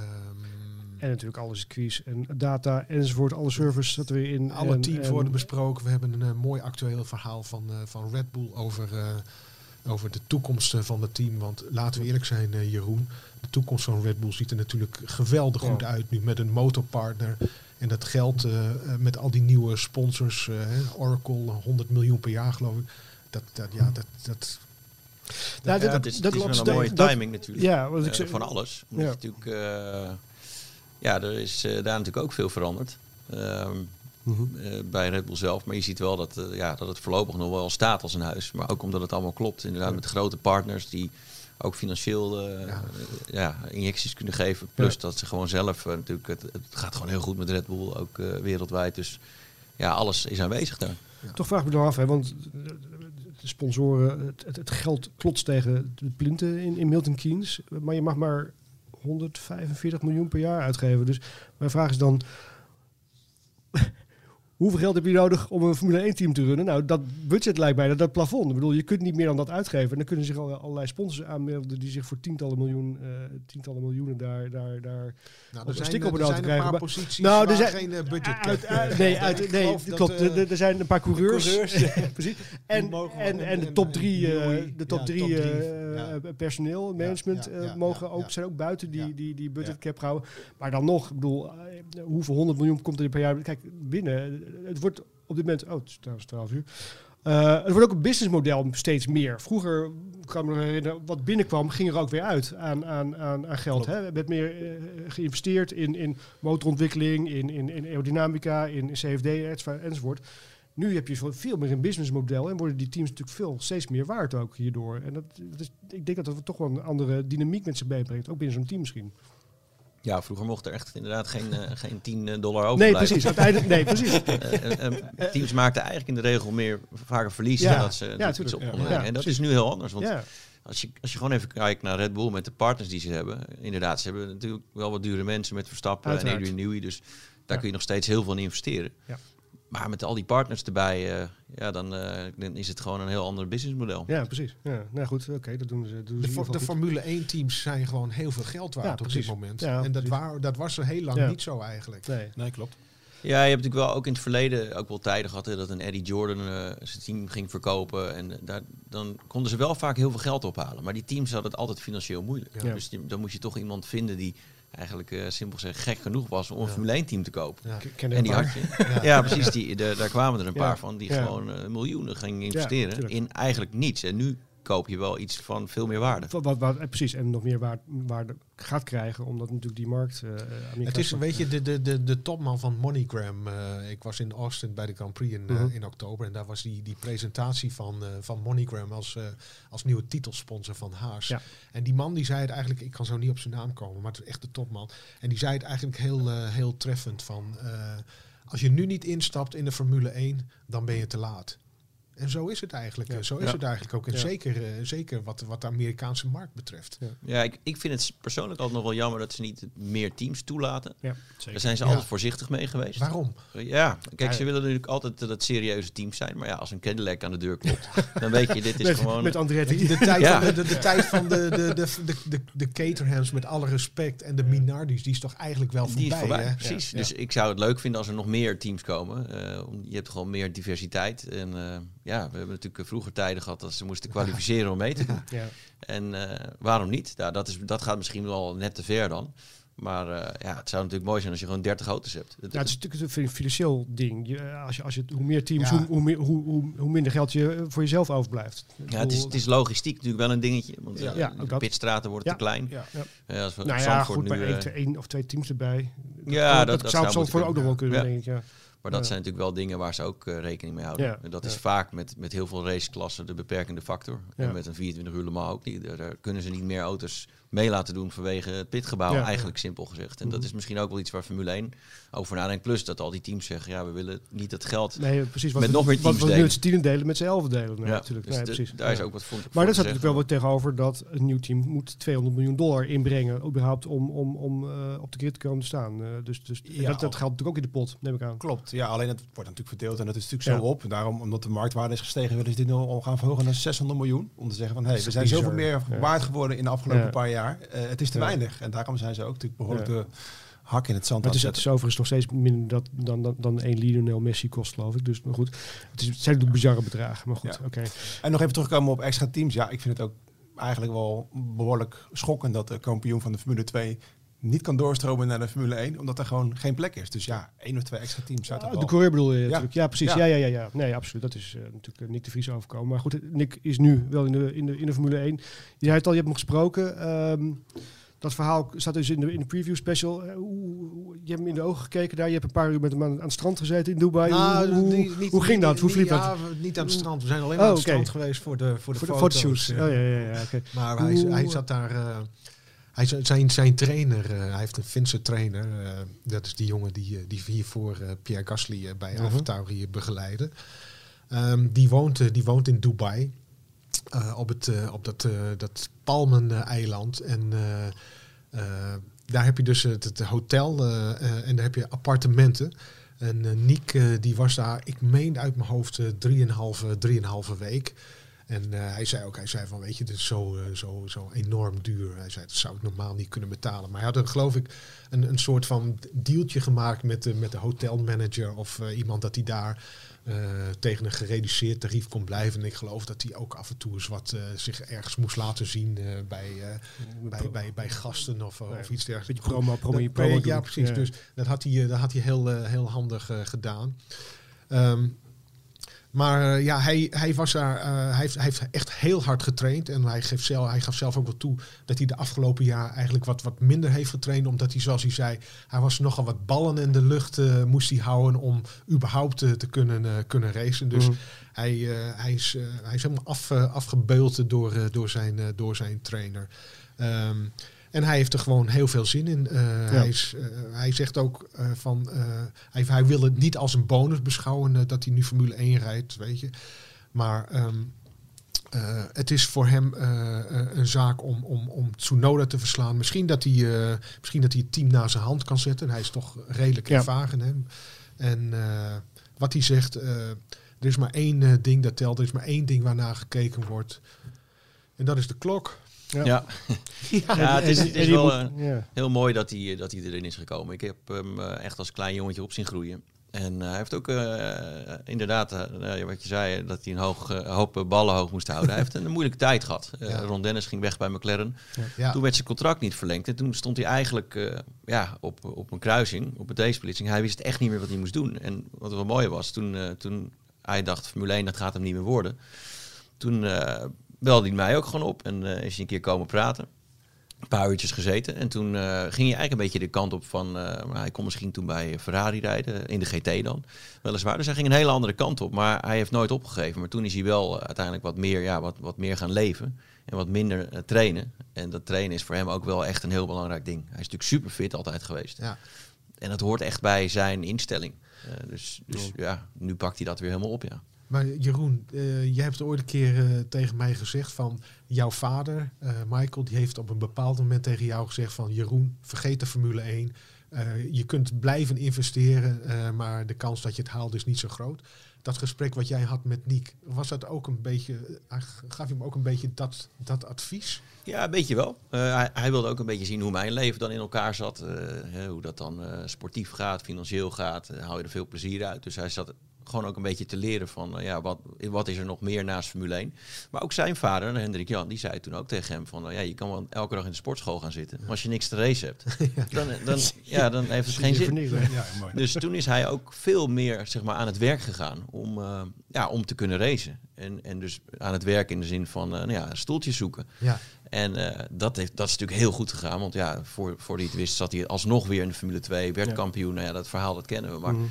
en natuurlijk alle circuits en data enzovoort, alle servers dat we in. Alle en, teams en worden besproken. We hebben een mooi actueel verhaal van, van Red Bull over over de toekomst eh, van het team. Want laten we eerlijk zijn, eh, Jeroen. De toekomst van Red Bull ziet er natuurlijk geweldig goed uit nu met een motorpartner. En dat geld eh, eh, met al die nieuwe sponsors, eh, hè, Oracle, 100 miljoen per jaar geloof ik. Dat, dat, ja, dat, dat, Nou, Ja, dat- is, dat is wel een mooie dat- timing natuurlijk. Ja, wat ik Eh, zeg, van alles. Ja. natuurlijk, eh, ja, er is eh, daar natuurlijk ook veel veranderd. Ehm, Mhm. eh, bij Red Bull zelf. Maar je ziet wel dat, eh, ja, dat het voorlopig nog wel staat als een huis. Maar ook omdat het allemaal klopt. Inderdaad, met grote partners die ook financieel eh, Ja. ja, injecties kunnen geven. Plus dat ze gewoon zelf eh, natuurlijk, het, het gaat gewoon heel goed met Red Bull, ook eh, wereldwijd. Dus ja, alles is aanwezig daar. Toch vraag ik me dan af, hè, want de sponsoren, het, het, het geld klotst tegen de plinten in, in Milton Keynes. Maar je mag maar 145 miljoen per jaar uitgeven. Dus mijn vraag is dan, hoeveel geld heb je nodig om een Formule 1 team te runnen? Nou, dat budget lijkt mij dat, dat plafond. Ik bedoel, je kunt niet meer dan dat uitgeven. En dan kunnen zich al, allerlei sponsors aanmelden die zich voor tientallen, miljoen, eh, tientallen miljoenen daar, daar, daar nou, een er stik zijn, op een er auto zijn krijgen, een paar maar- posities Nou, er zijn- geen eh, budget uit, cap, uit- eh, nee, uit, nee klopt. eh, Er- zijn een paar coureurs. coureurs, precies. En, en, en- de top drie, eh, de top ja, drie top drie, eh, ja. eh, personeel, management, eh, mogen ja, ook, ja. zijn ook buiten die, Ja. die, die budget cap houden. Maar dan nog, ik bedoel, eh, hoeveel honderd miljoen komt er per jaar? Kijk, binnen, het wordt op dit moment, oh, het is trouwens 12 uur. Eh, het wordt ook een businessmodel steeds meer. Vroeger, ik kan me nog herinneren, wat binnenkwam, ging er ook weer uit aan, aan, aan, aan geld. Hè? Er werd meer eh, geïnvesteerd in, in motorontwikkeling, in, in, in aerodynamica, in CFD enzovoort. Nu heb je veel meer een businessmodel en worden die teams natuurlijk veel steeds meer waard ook hierdoor. En dat, dat is, ik denk dat dat toch wel een andere dynamiek met zich meebrengt, ook binnen zo'n team misschien. Ja, vroeger mocht er echt inderdaad geen, eh, geen 10 dollar Nee, overblijven. precies. Uiteindelijk, nee, precies. Eh, eh, eh, teams maakten eigenlijk in de regel meer vaker verlies Ja. dan dat ze Ja, iets op Ja. En dat is nu heel anders. Want als, je, als je gewoon even kijkt naar Red Bull met de partners die ze hebben. Inderdaad, ze hebben natuurlijk wel wat dure mensen met Verstappen Uiteraard. en Adrian Newey. Dus daar kun je nog steeds heel veel in investeren. Maar met al die partners erbij, eh, ja, dan, eh, dan is het gewoon een heel ander businessmodel. ja, precies. Ja, nou goed, oké, dat doen ze. Doen ze in De, de. Formule 1 teams zijn gewoon heel veel geld waard Ja, op dit moment. Ja, en dat, waar, dat was er heel lang Ja. niet zo eigenlijk. Nee. Nee, klopt. Ja, je hebt natuurlijk wel ook in het verleden ook wel tijden gehad hè, dat een Eddie Jordan eh, zijn team ging verkopen. En daar, dan konden ze wel vaak heel veel geld ophalen. Maar die teams hadden het altijd financieel moeilijk. Ja. Dus die- dan moest je toch iemand vinden die eigenlijk eh, simpel gezegd gek genoeg was om een Ja. Formule 1 team te kopen. Ja. En die had je. Ja, precies. Die, de- daar kwamen er een Ja. paar van die Ja. gewoon eh, miljoenen gingen investeren in eigenlijk niets. En nu koop je wel iets van veel meer waarde. Wat, wat, wat- eh, precies, en nog meer waarde, waarde gaat krijgen, omdat natuurlijk die markt... eh Amerikaanse Het is, weet je, de, de, de, de topman van MoneyGram. eh, ik was in Austin bij de Grand Prix in, eh, Mhm. in oktober. En daar was die, die presentatie van, eh, van MoneyGram als, eh, als nieuwe titelsponsor van Haas. Ja. En die man die zei het eigenlijk, ik kan zo niet op zijn naam komen, maar het is echt de topman. En die zei het eigenlijk heel, eh, heel treffend van, eh, als je nu niet instapt in de Formule 1, dan ben je te laat. En zo is het eigenlijk. Ja. Zo is Ja. het eigenlijk ook. En Ja. zeker, eh, zeker wat, wat de Amerikaanse markt betreft. Ja, ik, ik vind het persoonlijk altijd nog wel jammer dat ze niet meer teams toelaten. Ja, Daar zeker. zijn ze Ja. altijd voorzichtig mee geweest. Waarom? Ja, kijk, Ja. ze willen natuurlijk altijd dat het serieuze teams zijn. Maar ja, als een Cadillac aan de deur klopt, dan weet je, dit is met, gewoon... met Andretti. De tijd, Ja. van, de, de, de tijd van de, de, de, de, de, de Caterhams, met alle respect, en de Minardis, die is toch eigenlijk wel voorbij. Die is voorbij, hè? precies. Ja. Dus ik zou het leuk vinden als er nog meer teams komen. Eh, je hebt gewoon meer diversiteit. En eh, ja, we hebben natuurlijk vroeger tijden gehad dat ze moesten kwalificeren om mee te doen. Ja. En eh, waarom niet? Nou, dat, is, dat gaat misschien wel net te ver dan. Maar eh, ja, het zou natuurlijk mooi zijn als je gewoon 30 auto's hebt. Het- Ja, het is natuurlijk een financieel ding. Je, als je, als je, hoe meer teams, Ja. hoe, hoe, meer- hoe, hoe, hoe minder geld je eh, voor jezelf overblijft. Ja, het is, het is logistiek natuurlijk wel een dingetje. Want Ja. Ja, ook de dat. pitstraten worden Ja. te klein. ja, ja. Ja, als we Nou ja, goed, nu, één, twee- één of twee teams erbij. Ja, dat- dat zou moeten voor ook nog wel kunnen, Ja. denk ik. Ja. Maar dat Ja. zijn natuurlijk wel dingen waar ze ook eh, rekening mee houden. Ja, En dat is vaak met, met heel veel raceklassen de beperkende factor. En met een 24 uur Le Mans ook niet. Daar, daar kunnen ze niet meer auto's mee laten doen vanwege het pitgebouw, Ja. eigenlijk simpel gezegd. En dat Mhm. is misschien ook wel iets waar Formule 1 over nadenkt. Plus dat al die teams zeggen, ja, we willen niet het geld... Nee, precies. Wat Met we, nog meer wat teams we nu delen. met z'n tienen delen, met z'n elfen delen. Nee, ja, natuurlijk. dus nee, de- precies. daar is Ja. ook wat voor Maar te staat natuurlijk wel wat tegenover dat een nieuw team moet 200 miljoen dollar inbrengen, überhaupt om, om, om eh, op de grid te komen te staan. Eh, dus dus Ja, dat, dat geldt natuurlijk ook in de pot, neem ik aan. Klopt, ja, alleen het wordt natuurlijk verdeeld en dat is natuurlijk zo op. Daarom, omdat de marktwaarde is gestegen, willen ze dit nu al gaan verhogen naar 600 miljoen. Om te zeggen van, hé, Dat we zijn bizar. zoveel meer waard geworden in de afgelopen Ja. paar jaar. Eh, het is te Ja. weinig. En daarom zijn ze ook natuurlijk behoorlijk Ja. de hak in het zand Maar het is, het is overigens nog steeds minder dat, dan, dan, dan één Lionel Messi kost, geloof ik. Dus maar goed, het, is, het zijn natuurlijk bizarre bedragen. Maar goed, oké. En nog even terugkomen op extra teams. Ja, ik vind het ook eigenlijk wel behoorlijk schokkend dat de kampioen van de Formule 2 niet kan doorstromen naar de Formule 1, omdat er gewoon geen plek is. Dus ja, één of twee extra teams zou Ah, toch de wel... coureur bedoel je natuurlijk. Ja, precies. Ja. Ja. Ja, ja, ja, Nee, absoluut. Dat is eh, natuurlijk eh, Nick de Vries overkomen. Maar goed, Nick is nu wel in de, in de, in de Formule 1. Je zei het al, je hebt hem gesproken. Ehm, dat verhaal staat dus in de, in de preview special. Eh, hoe, hoe- je hebt hem in de ogen gekeken daar. Je hebt een paar uur met hem aan, aan het strand gezeten in Dubai. Nou, hoe, hoe, niet- niet- hoe ging dat? niet- Hoe niet- dat? ja, niet aan het strand. We zijn alleen Oh, maar aan het strand geweest voor de, voor de, Voor de foto's. fotoshoots. Oh ja, ja, ja. oké. Maar hij, hij zat daar. eh, hij, zijn, zijn trainer, eh, hij heeft een Finse trainer. eh, dat is die jongen die, eh, die hiervoor Pierre Gasly bij Mhm. AlphaTauri begeleidde. Ehm, die, woont, die woont in Dubai. op, het, op dat, dat Palmen-eiland. En daar heb je dus het, het hotel en daar heb je appartementen. En Niek die was daar, ik meen uit mijn hoofd, eh, drieënhalve, drieënhalve week. En eh, hij zei ook, hij zei van, weet je, dit is zo, eh, zo, zo enorm duur. Hij zei, dat zou ik normaal niet kunnen betalen. Maar hij had er, geloof ik, een, een soort van dealtje gemaakt met de, met de hotelmanager of eh, iemand dat hij daar tegen een gereduceerd tarief kon blijven. En ik geloof dat hij ook af en toe eens wat zich ergens moest laten zien bij, bij, bij, bij gasten of, of iets dergelijks. Beetje promo, promo, Dat- promo ja, precies. Ja. Dus dat had hij, dat had hij heel, heel handig gedaan. Ehm, maar eh, ja, hij, hij, was daar, eh, hij, heeft, hij heeft echt heel hard getraind. En hij, geeft zelf, hij gaf zelf ook wel toe dat hij de afgelopen jaar eigenlijk wat, wat minder heeft getraind. Omdat hij, zoals hij zei, hij was nogal wat ballen in de lucht eh, moest hij houden om überhaupt te kunnen, kunnen racen. Dus Mhm. hij, hij, is, hij is helemaal af, afgebeuld door, door, zijn, door zijn trainer. Ehm, en hij heeft er gewoon heel veel zin in. Eh, hij, is, eh, hij zegt ook eh, van, hij, hij wil het niet als een bonus beschouwen dat hij nu Formule 1 rijdt, weet je. Maar ehm, eh, het is voor hem een zaak om, om, om Tsunoda te verslaan. Misschien dat, hij, misschien dat hij het team naar zijn hand kan zetten. Hij is toch redelijk Ja. ervaren. Hè? En wat hij zegt, er is maar één ding dat telt. Er is maar één ding waarnaar gekeken wordt. En dat is de klok. Ja. Ja, ja het is, het is wel moet- eh, ja. heel mooi dat hij, dat hij erin is gekomen. Ik heb hem eh, echt als klein jongetje op zien groeien. En eh, hij heeft ook eh, inderdaad, eh, wat je zei, dat hij een hoog, eh, hoop eh, ballen hoog moest houden. hij heeft een moeilijke tijd gehad. Eh. Ron Dennis ging weg bij McLaren. Ja. Toen werd zijn contract niet verlengd. En toen stond hij eigenlijk eh, ja, op, op een kruising, op een D-splitsing. Hij wist echt niet meer wat hij moest doen. En wat wel mooi was, toen, eh, toen hij dacht, Formule 1, dat gaat hem niet meer worden. Toen eh, belde hij mij ook gewoon op en eh, is hij een keer komen praten. Een paar uurtjes gezeten. En toen eh, ging hij eigenlijk een beetje de kant op van... maar hij kon misschien toen bij Ferrari rijden, in de GT dan. Weliswaar. Dus hij ging een hele andere kant op. Maar hij heeft nooit opgegeven. Maar toen is hij wel uiteindelijk wat meer, ja, wat, wat meer gaan leven. En wat minder trainen. En dat trainen is voor hem ook wel echt een heel belangrijk ding. Hij is natuurlijk super fit altijd geweest. Ja. En dat hoort echt bij zijn instelling. Dus dus ja, nu pakt hij dat weer helemaal op, ja. Maar Jeroen, eh, jij hebt ooit een keer eh, tegen mij gezegd van jouw vader, eh, Michael, die heeft op een bepaald moment tegen jou gezegd van Jeroen, vergeet de Formule 1. Eh, je kunt blijven investeren, maar de kans dat je het haalt is niet zo groot. Dat gesprek wat jij had met Niek, was dat ook een beetje, eh, gaf je hem ook een beetje dat, dat advies? Ja, een beetje wel. Hij, hij wilde ook een beetje zien hoe mijn leven dan in elkaar zat. hoe dat dan sportief gaat, financieel gaat. hou je er veel plezier uit. Dus hij zat gewoon ook een beetje te leren van eh, ja, wat, wat is er nog meer naast Formule 1. Maar ook zijn vader, Hendrik Jan, die zei toen ook tegen hem van eh, ja, je kan wel elke dag in de sportschool gaan zitten. Maar als je niks te race hebt, dan, dan, ja, dan heeft het geen zin. Ja, mooi. Dus toen is hij ook veel meer zeg maar, aan het werk gegaan om, eh, ja, om te kunnen racen. En, en dus aan het werk in de zin van nou ja, stoeltjes zoeken. Ja. En dat, heeft, dat is natuurlijk heel goed gegaan. Want ja, voor, voor hij het wist zat hij alsnog weer in de Formule 2. Werd Ja. kampioen. Nou ja, dat verhaal dat kennen we. Maar Mhm.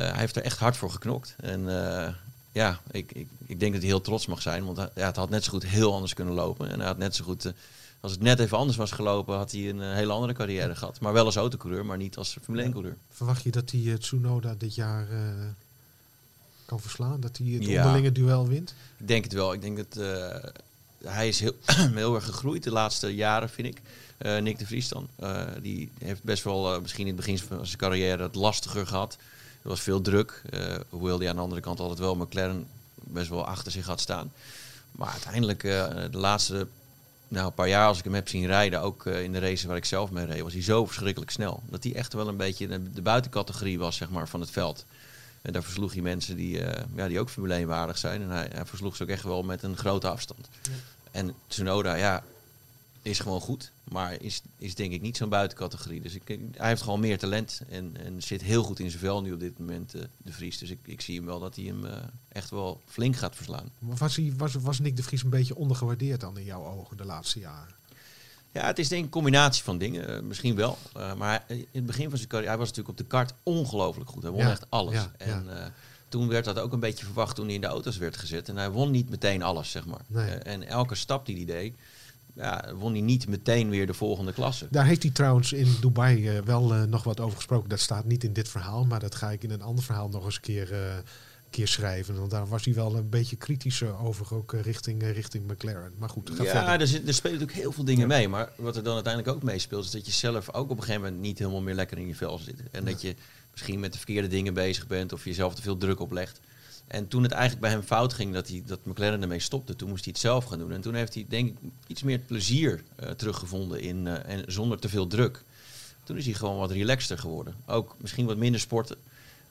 Hij heeft er echt hard voor geknokt. En eh, ja, ik, ik, ik denk dat hij heel trots mag zijn. Want ja, het had net zo goed heel anders kunnen lopen. En hij had net zo goed... eh, als het net even anders was gelopen, had hij een eh, hele andere carrière gehad. Maar wel als autocoureur, maar niet als Formule 1-coureur. Verwacht je dat hij eh, Tsunoda dit jaar eh, kan verslaan? Dat hij het Ja. onderlinge duel wint? Ik denk het wel. Ik denk dat eh, hij is heel, heel erg gegroeid de laatste jaren, vind ik. Eh, Nick de Vries dan. Eh, die heeft best wel, eh, misschien in het begin van zijn carrière, het lastiger gehad. Er was veel druk. eh, hoewel hij aan de andere kant altijd wel McLaren best wel achter zich had staan. Maar uiteindelijk, eh, de laatste nou, een paar jaar als ik hem heb zien rijden, ook eh, in de races waar ik zelf mee reed, was hij zo verschrikkelijk snel. Dat hij echt wel een beetje de, de buitencategorie was zeg maar, van het veld. En daar versloeg hij mensen die, ja, die ook Formule 1 waardig zijn. En hij, hij versloeg ze ook echt wel met een grote afstand. En Tsunoda, ja, is gewoon goed. Maar is, is denk ik niet zo'n buitencategorie. Dus ik, hij heeft gewoon meer talent. En, en zit heel goed in zijn vel nu op dit moment, eh, de Vries. Dus ik, ik zie hem wel dat hij hem eh, echt wel flink gaat verslaan. Was, hij, was, was Nick de Vries een beetje ondergewaardeerd dan in jouw ogen de laatste jaren? Ja, het is denk ik een combinatie van dingen. Eh, misschien wel. Uh, maar in het begin van zijn carrière, hij was natuurlijk op de kart ongelooflijk goed. Hij won Ja, echt alles. ja, en toen werd dat ook een beetje verwacht toen hij in de auto's werd gezet. En hij won niet meteen alles, zeg maar. Nee. En elke stap die hij deed, ja, won hij niet meteen weer de volgende klasse. Daar heeft hij trouwens in Dubai eh, wel eh, nog wat over gesproken. Dat staat niet in dit verhaal, maar dat ga ik in een ander verhaal nog eens een keer, eh, keer schrijven. Want daar was hij wel een beetje kritischer over, ook richting, richting McLaren. Maar goed, ga Ja, verder. er, zit, er spelen natuurlijk heel veel dingen mee. Maar wat er dan uiteindelijk ook meespeelt, is dat je zelf ook op een gegeven moment niet helemaal meer lekker in je vel zit. En dat je misschien met de verkeerde dingen bezig bent of jezelf te veel druk oplegt. En toen het eigenlijk bij hem fout ging dat, hij, dat McLaren ermee stopte, toen moest hij het zelf gaan doen. En toen heeft hij denk ik iets meer plezier eh, teruggevonden in, eh, en zonder te veel druk. Toen is hij gewoon wat relaxter geworden. Ook misschien wat minder sporten,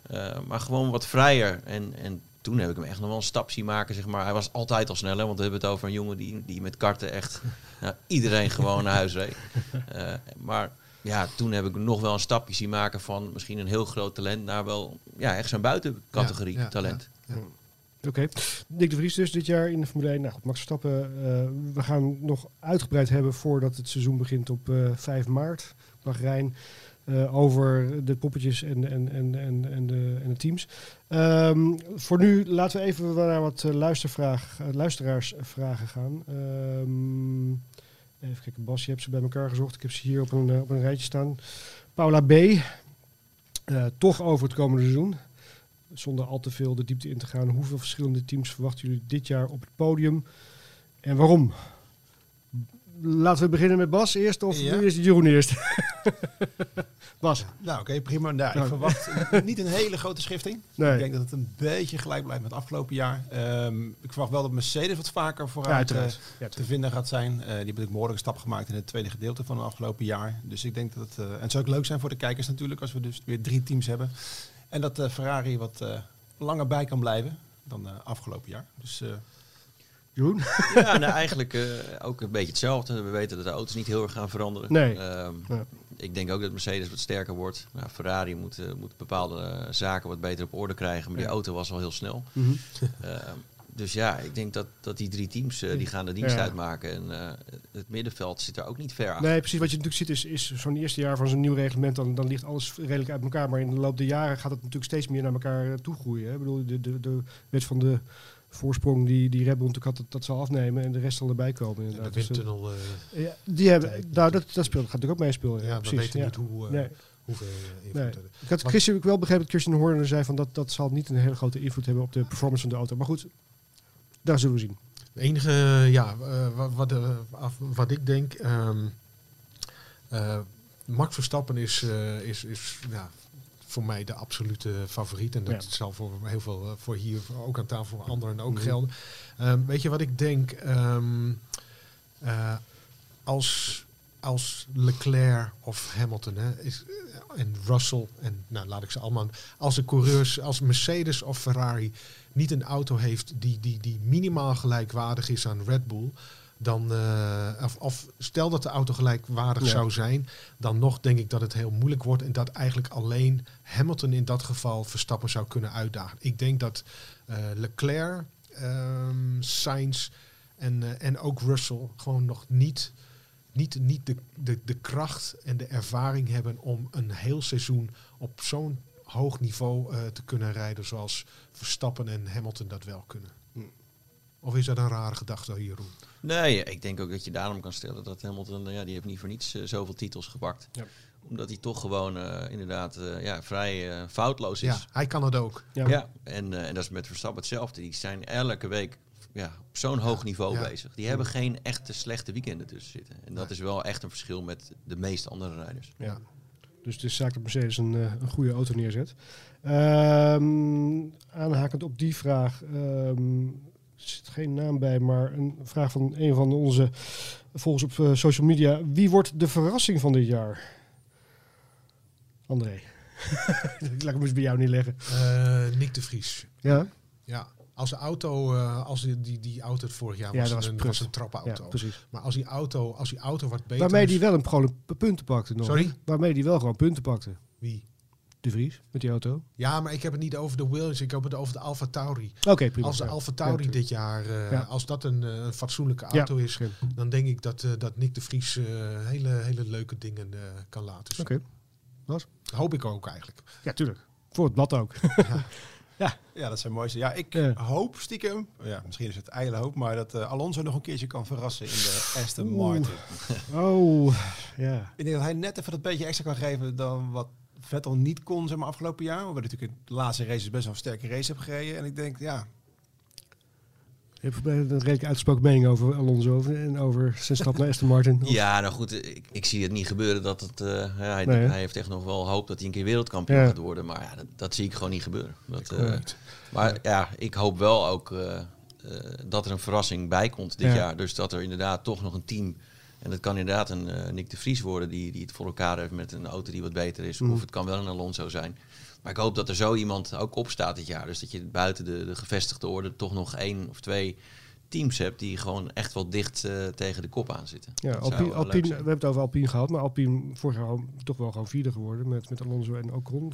eh, maar gewoon wat vrijer. En, en toen heb ik hem echt nog wel een stap zien maken. Zeg maar. Hij was altijd al sneller, want we hebben het over een jongen die, die met karten echt nou, iedereen gewoon naar huis reed. Eh, maar ja, toen heb ik nog wel een stapje zien maken van misschien een heel groot talent naar wel ja, echt zo'n buitencategorie Ja, ja, talent. ja, Oké. Nick de Vries dus dit jaar in de Formule 1. Nou goed, Max Verstappen, eh, we gaan nog uitgebreid hebben voordat het seizoen begint op eh 5 maart. Bahrein. eh, over de poppetjes en, en, en, en, en, de, en de teams. Ehm, voor nu laten we even naar wat luistervraag, luisteraarsvragen gaan. Ehm, even kijken, Bas, je hebt ze bij elkaar gezocht. Ik heb ze hier op een, op een rijtje staan. Paula B. toch over het komende seizoen zonder al te veel de diepte in te gaan, hoeveel verschillende teams verwachten jullie dit jaar op het podium en waarom? Laten we beginnen met Bas eerst of Ja. eerst Jeroen eerst? Bas, Nou, oké, prima. Nou, Nou. ik verwacht niet een hele grote schifting. Nee. Ik denk dat het een beetje gelijk blijft met het afgelopen jaar. Ehm, ik verwacht wel dat Mercedes wat vaker ja, vooruit uiteraard. eh, Ja, te vinden gaat zijn. Eh, die hebben natuurlijk behoorlijk een stap gemaakt in het tweede gedeelte van het afgelopen jaar. Dus ik denk dat het... eh, en het zou ook leuk zijn voor de kijkers natuurlijk, als we dus weer drie teams hebben. En dat eh, Ferrari wat eh, langer bij kan blijven dan eh, afgelopen jaar. Dus eh, Jeroen? Ja, nou, eigenlijk eh, ook een beetje hetzelfde. We weten dat de auto's niet heel erg gaan veranderen. Nee. Ehm, Ja. Ik denk ook dat Mercedes wat sterker wordt. Nou, Ferrari moet, eh, moet bepaalde zaken wat beter op orde krijgen. Maar die auto was al heel snel. Mhm. Ehm, dus ja, ik denk dat, dat die drie teams eh, die gaan de dienst Ja. uitmaken. En eh, het middenveld zit er ook niet ver achter. Nee, precies. Wat je natuurlijk ziet is, is zo'n eerste jaar van zo'n nieuw reglement, dan, dan ligt alles redelijk uit elkaar. Maar in de loop der jaren gaat het natuurlijk steeds meer naar elkaar eh, toe groeien. Hè. Ik bedoel, de, de, de wet van de voorsprong die, die Red Bull natuurlijk had, dat, dat zal afnemen en de rest zal erbij komen. En de Inderdaad. Dus, windtunnel, eh, ja, die hebben, nou, dat, dat speelt, gaat natuurlijk ook meespelen. ja, we precies. weten ja. niet hoe, Nee. hoeveel eh, Ik had Christian ook wel begrepen dat Christian Horner zei van dat dat zal niet een hele grote invloed hebben op de performance van de auto. Maar goed, daar zullen we zien. Het enige, ja, eh, wat, wat, eh, wat ik denk, eh, Max Verstappen is, is, is ja, voor mij de absolute favoriet. En dat Ja. zal voor heel veel, voor hier ook aan tafel, voor anderen ook Mhm. gelden. Ehm, weet je wat ik denk? Ehm, eh, als, als Leclerc of Hamilton hè, is, en Russell en nou laat ik ze allemaal. Als de coureurs, als Mercedes of Ferrari niet een auto heeft die, die, die minimaal gelijkwaardig is aan Red Bull, dan eh, of, of stel dat de auto gelijkwaardig Ja. zou zijn, dan nog denk ik dat het heel moeilijk wordt en dat eigenlijk alleen Hamilton in dat geval Verstappen zou kunnen uitdagen. Ik denk dat eh, Leclerc, ehm Sainz en, eh, en ook Russell gewoon nog niet, niet, niet de, de, de kracht en de ervaring hebben om een heel seizoen op zo'n hoog niveau eh, te kunnen rijden zoals Verstappen en Hamilton dat wel kunnen. Of is dat een rare gedachte, Jeroen? Nee, ik denk ook dat je daarom kan stellen dat Hamilton, eh, ja, die heeft niet voor niets eh, zoveel titels gepakt. Ja. Omdat hij toch gewoon eh, inderdaad eh, ja, vrij eh, foutloos is. Ja, hij kan het ook. Ja. Ja, en, eh, en dat is met Verstappen hetzelfde. Die zijn elke week ja, op zo'n hoog niveau ja. bezig. Die hebben geen echte slechte weekenden tussen zitten. En dat is wel echt een verschil met de meeste andere rijders. Ja. Dus het is zaak dat Mercedes een, eh, een goede auto neerzet. Ehm, aanhakend op die vraag. ehm, zit geen naam bij, maar een vraag van een van onze volgers op eh, social media. Wie wordt de verrassing van dit jaar? André. Ik laat hem eens bij jou neerleggen. Eh, Nick de Vries. Ja, Ja, als de auto, eh, als die, die, die auto het vorig jaar Ja, was, dat was een, was een ja trappenauto. precies. maar als die auto, als die auto wat beter Waarmee die wel een, gewoon punten pakte nog. Sorry? Waarmee die wel gewoon punten pakte. Wie? De Vries, met die auto. Ja, maar ik heb het niet over de Williams, ik heb het over de Alfa Tauri. Oké, prima. Als de. Alfa Tauri dit jaar, eh, Ja. als dat een, eh, fatsoenlijke Ja, auto is, dan denk ik dat, eh, dat Nick de Vries hele, hele leuke dingen kan laten zien. Oké. Dat hoop ik ook eigenlijk. Ja, tuurlijk. Voor het blad ook. Ja, dat zijn mooiste. Ja, ik Ja. hoop stiekem, ja, misschien is het ijdele hoop, maar dat eh, Alonso nog een keertje kan verrassen in de Aston Oeh. Martin. Oh, ja. Ik denk dat hij net even dat beetje extra kan geven dan wat Vettel niet kon zeg maar, afgelopen jaar. Hij natuurlijk in de laatste races best wel een sterke race heeft gereden. En ik denk, ja, Je hebt een redelijk uitgesproken mening over Alonso en over zijn stap naar Aston Martin. Of- Ja, nou goed, ik, ik zie het niet gebeuren dat het. eh, ja, hij, Nee, hij heeft echt nog wel hoop dat hij een keer wereldkampioen Ja. gaat worden. Maar ja, dat, dat zie ik gewoon niet gebeuren. Dat, eh, maar ja, ik hoop wel ook eh, dat er een verrassing bij komt dit Ja. jaar. Dus dat er inderdaad toch nog een team. En dat kan inderdaad een Nick de Vries worden die, die het voor elkaar heeft met een auto die wat beter is. Mhm. Of het kan wel een Alonso zijn. Maar ik hoop dat er zo iemand ook opstaat dit jaar. Dus dat je buiten de, de gevestigde orde toch nog één of twee teams hebt die gewoon echt wel dicht eh, tegen de kop aan zitten. Ja, Alpine, we hebben het over Alpine gehad, maar Alpine vorig jaar toch wel gewoon vierde geworden met, met Alonso en Ocon.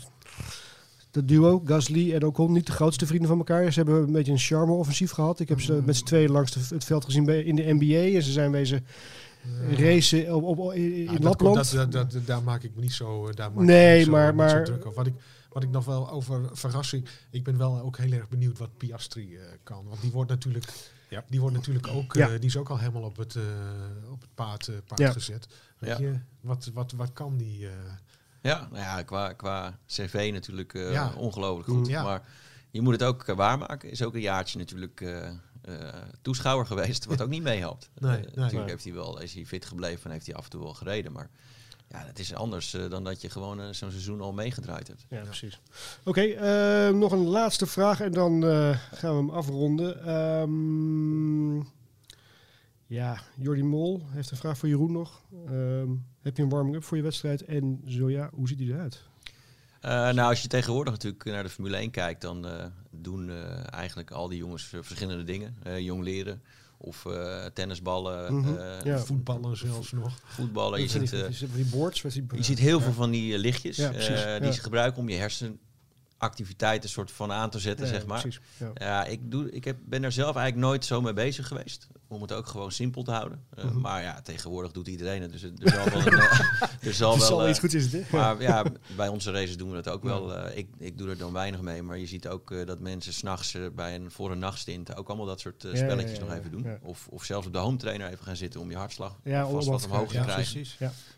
Dat duo, Gasly en Ocon, niet de grootste vrienden van elkaar. Ze hebben een beetje een charme-offensief gehad. Ik heb ze met z'n tweeën langs de- het veld gezien bij, in de NBA en ze zijn wezen racen op, op, in, in Ja, dat Lapland. komt- Dat, dat, dat- daar maak ik me niet zo, eh, daar maak Nee, ik me maar- zo maar- druk over. Wat ik, wat ik nog wel over verrassing, ik ben wel ook heel erg benieuwd wat Piastri eh, kan. Want die wordt natuurlijk, Ja. die wordt natuurlijk ook, Ja. eh, die is ook al helemaal op het, eh, op het paard, eh, paard Ja. gezet. Weet Ja. je, wat, wat, wat kan die? eh, Ja, nou ja, qua, qua cv natuurlijk eh, Ja. ongelooflijk goed. Ja. Maar je moet het ook waarmaken. Is ook een jaartje natuurlijk eh, eh, toeschouwer geweest, wat ook niet meehelpt. Nee, nee. natuurlijk Nee. heeft hij wel, is hij fit gebleven en heeft hij af en toe wel gereden. Maar ja, het is anders eh, dan dat je gewoon eh, zo'n seizoen al meegedraaid hebt. Ja, precies. Oké, eh, nog een laatste vraag en dan gaan we hem afronden. Ehm, ja, Jordi Mol heeft een vraag voor Jeroen nog. Ehm, heb je een warming-up voor je wedstrijd? En zo ja, hoe ziet die eruit? Nou, als je tegenwoordig natuurlijk naar de Formule 1 kijkt, dan doen eigenlijk al die jongens verschillende dingen. Jong leren of eh, tennisballen, eh, ja. voetballen zelfs nog. voetballen. Je ziet, die, eh, die, boards? die- Je ziet heel veel van die lichtjes Ja, precies. eh, die Ja. ze gebruiken om je hersenactiviteiten soort van aan te zetten, Ja, zeg maar. Precies, ja. Ja, ik, doe, ik heb, ben er zelf eigenlijk nooit zo mee bezig geweest. Om het ook gewoon simpel te houden. Eh, Mhm. Maar ja, tegenwoordig doet iedereen het. Dus er er zal wel, een, eh, er zal Het wel eh, iets goed is het, maar ja, bij onze races doen we dat ook wel. Eh, ik, ik doe er dan weinig mee. Maar je ziet ook eh, dat mensen s'nachts bij een voor een nachtstint ook allemaal dat soort uh, Ja, spelletjes ja, ja, nog even doen. ja. Of, of zelfs op de home trainer even gaan zitten om je hartslag Ja, vast wat omhoog te ja, krijgen. precies.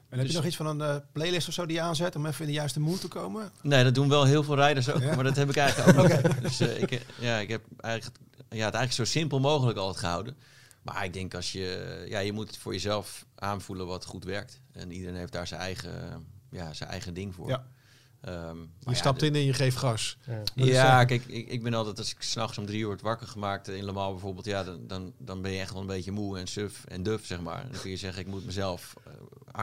En heb Dus- je nog iets van een eh, playlist of zo die je aanzet om even in de juiste mood te komen? Nee, dat doen wel heel veel rijders ook, Ja? maar dat heb ik eigenlijk ook niet. Dus eh, ik, ja, ik heb eigenlijk, ja, het eigenlijk zo simpel mogelijk altijd gehouden. Maar ik denk als je, ja, je moet het voor jezelf aanvoelen wat goed werkt. En iedereen heeft daar zijn eigen, ja, zijn eigen ding voor. Ja. Ehm, maar Je ja, stapt de- in en je geeft gas. Ja. Eh, kijk, ik, ik ben altijd, als ik s'nachts om drie uur word wakker gemaakt in Le Mans bijvoorbeeld, ja, dan, dan, dan ben je echt wel een beetje moe en suf en duf, zeg maar. Dan kun je zeggen, ik moet mezelf eh,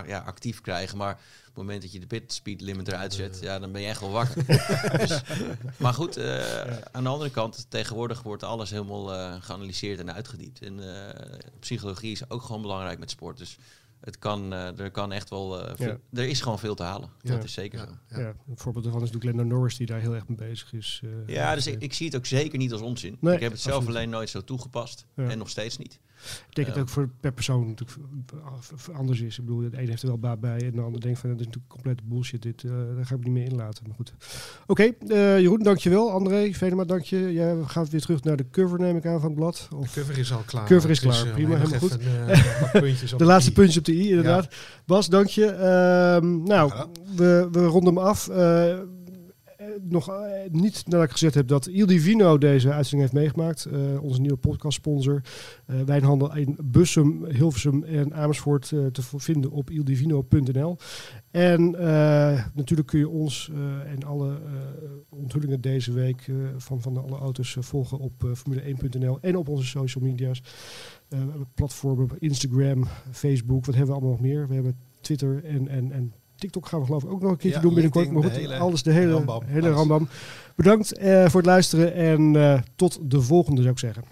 ja, actief krijgen, maar op het moment dat je de pit speed limit eruit zet, ja, dan ben je echt wel wakker. dus, maar goed, eh, aan de andere kant, tegenwoordig wordt alles helemaal eh, geanalyseerd en uitgediept. En eh, psychologie is ook gewoon belangrijk met sport, dus het kan, eh, er kan echt wel, eh, Ja. er is gewoon veel te halen. Ja. Dat is zeker zo. ja, een voorbeeld daarvan is natuurlijk Lando Norris die daar heel erg mee bezig is. eh, Ja, dus ik, ik zie het ook zeker niet als onzin. Nee, ik heb het zelf alleen nooit zo toegepast. En nog steeds niet. Ik denk dat het Ja. ook voor per persoon natuurlijk anders is. Ik bedoel, de een heeft er wel baat bij en de ander denkt van dat is natuurlijk complete bullshit. Dit, eh, daar ga ik me niet meer inlaten. Maar goed. Oké, eh, Jeroen, dankjewel. André, Venema, dank je. Ja, we gaan weer terug naar de cover, neem ik aan, van het blad. De Of cover is al klaar. Cover is klaar, eh, prima, helemaal op de laatste puntje op de i, inderdaad. Bas, dank je. Ehm, nou, we, we ronden hem af. Eh, nog eh, niet nadat ik gezegd heb dat Il Divino deze uitzending heeft meegemaakt. Eh, onze nieuwe podcastsponsor. Uh, wijnhandel in Bussum, Hilversum en Amersfoort te vinden op ildivino.nl. En natuurlijk kun je ons en alle onthullingen deze week van, van alle auto's volgen op formule1.nl en op onze social media's. platformen, Instagram, Facebook, wat hebben we allemaal nog meer? We hebben Twitter en, en, en TikTok gaan we geloof ik ook nog een keertje doen binnenkort. Maar goed, alles de hele rambam. Hele rambam. Bedankt uh, voor het luisteren en uh, tot de volgende zou ik zeggen.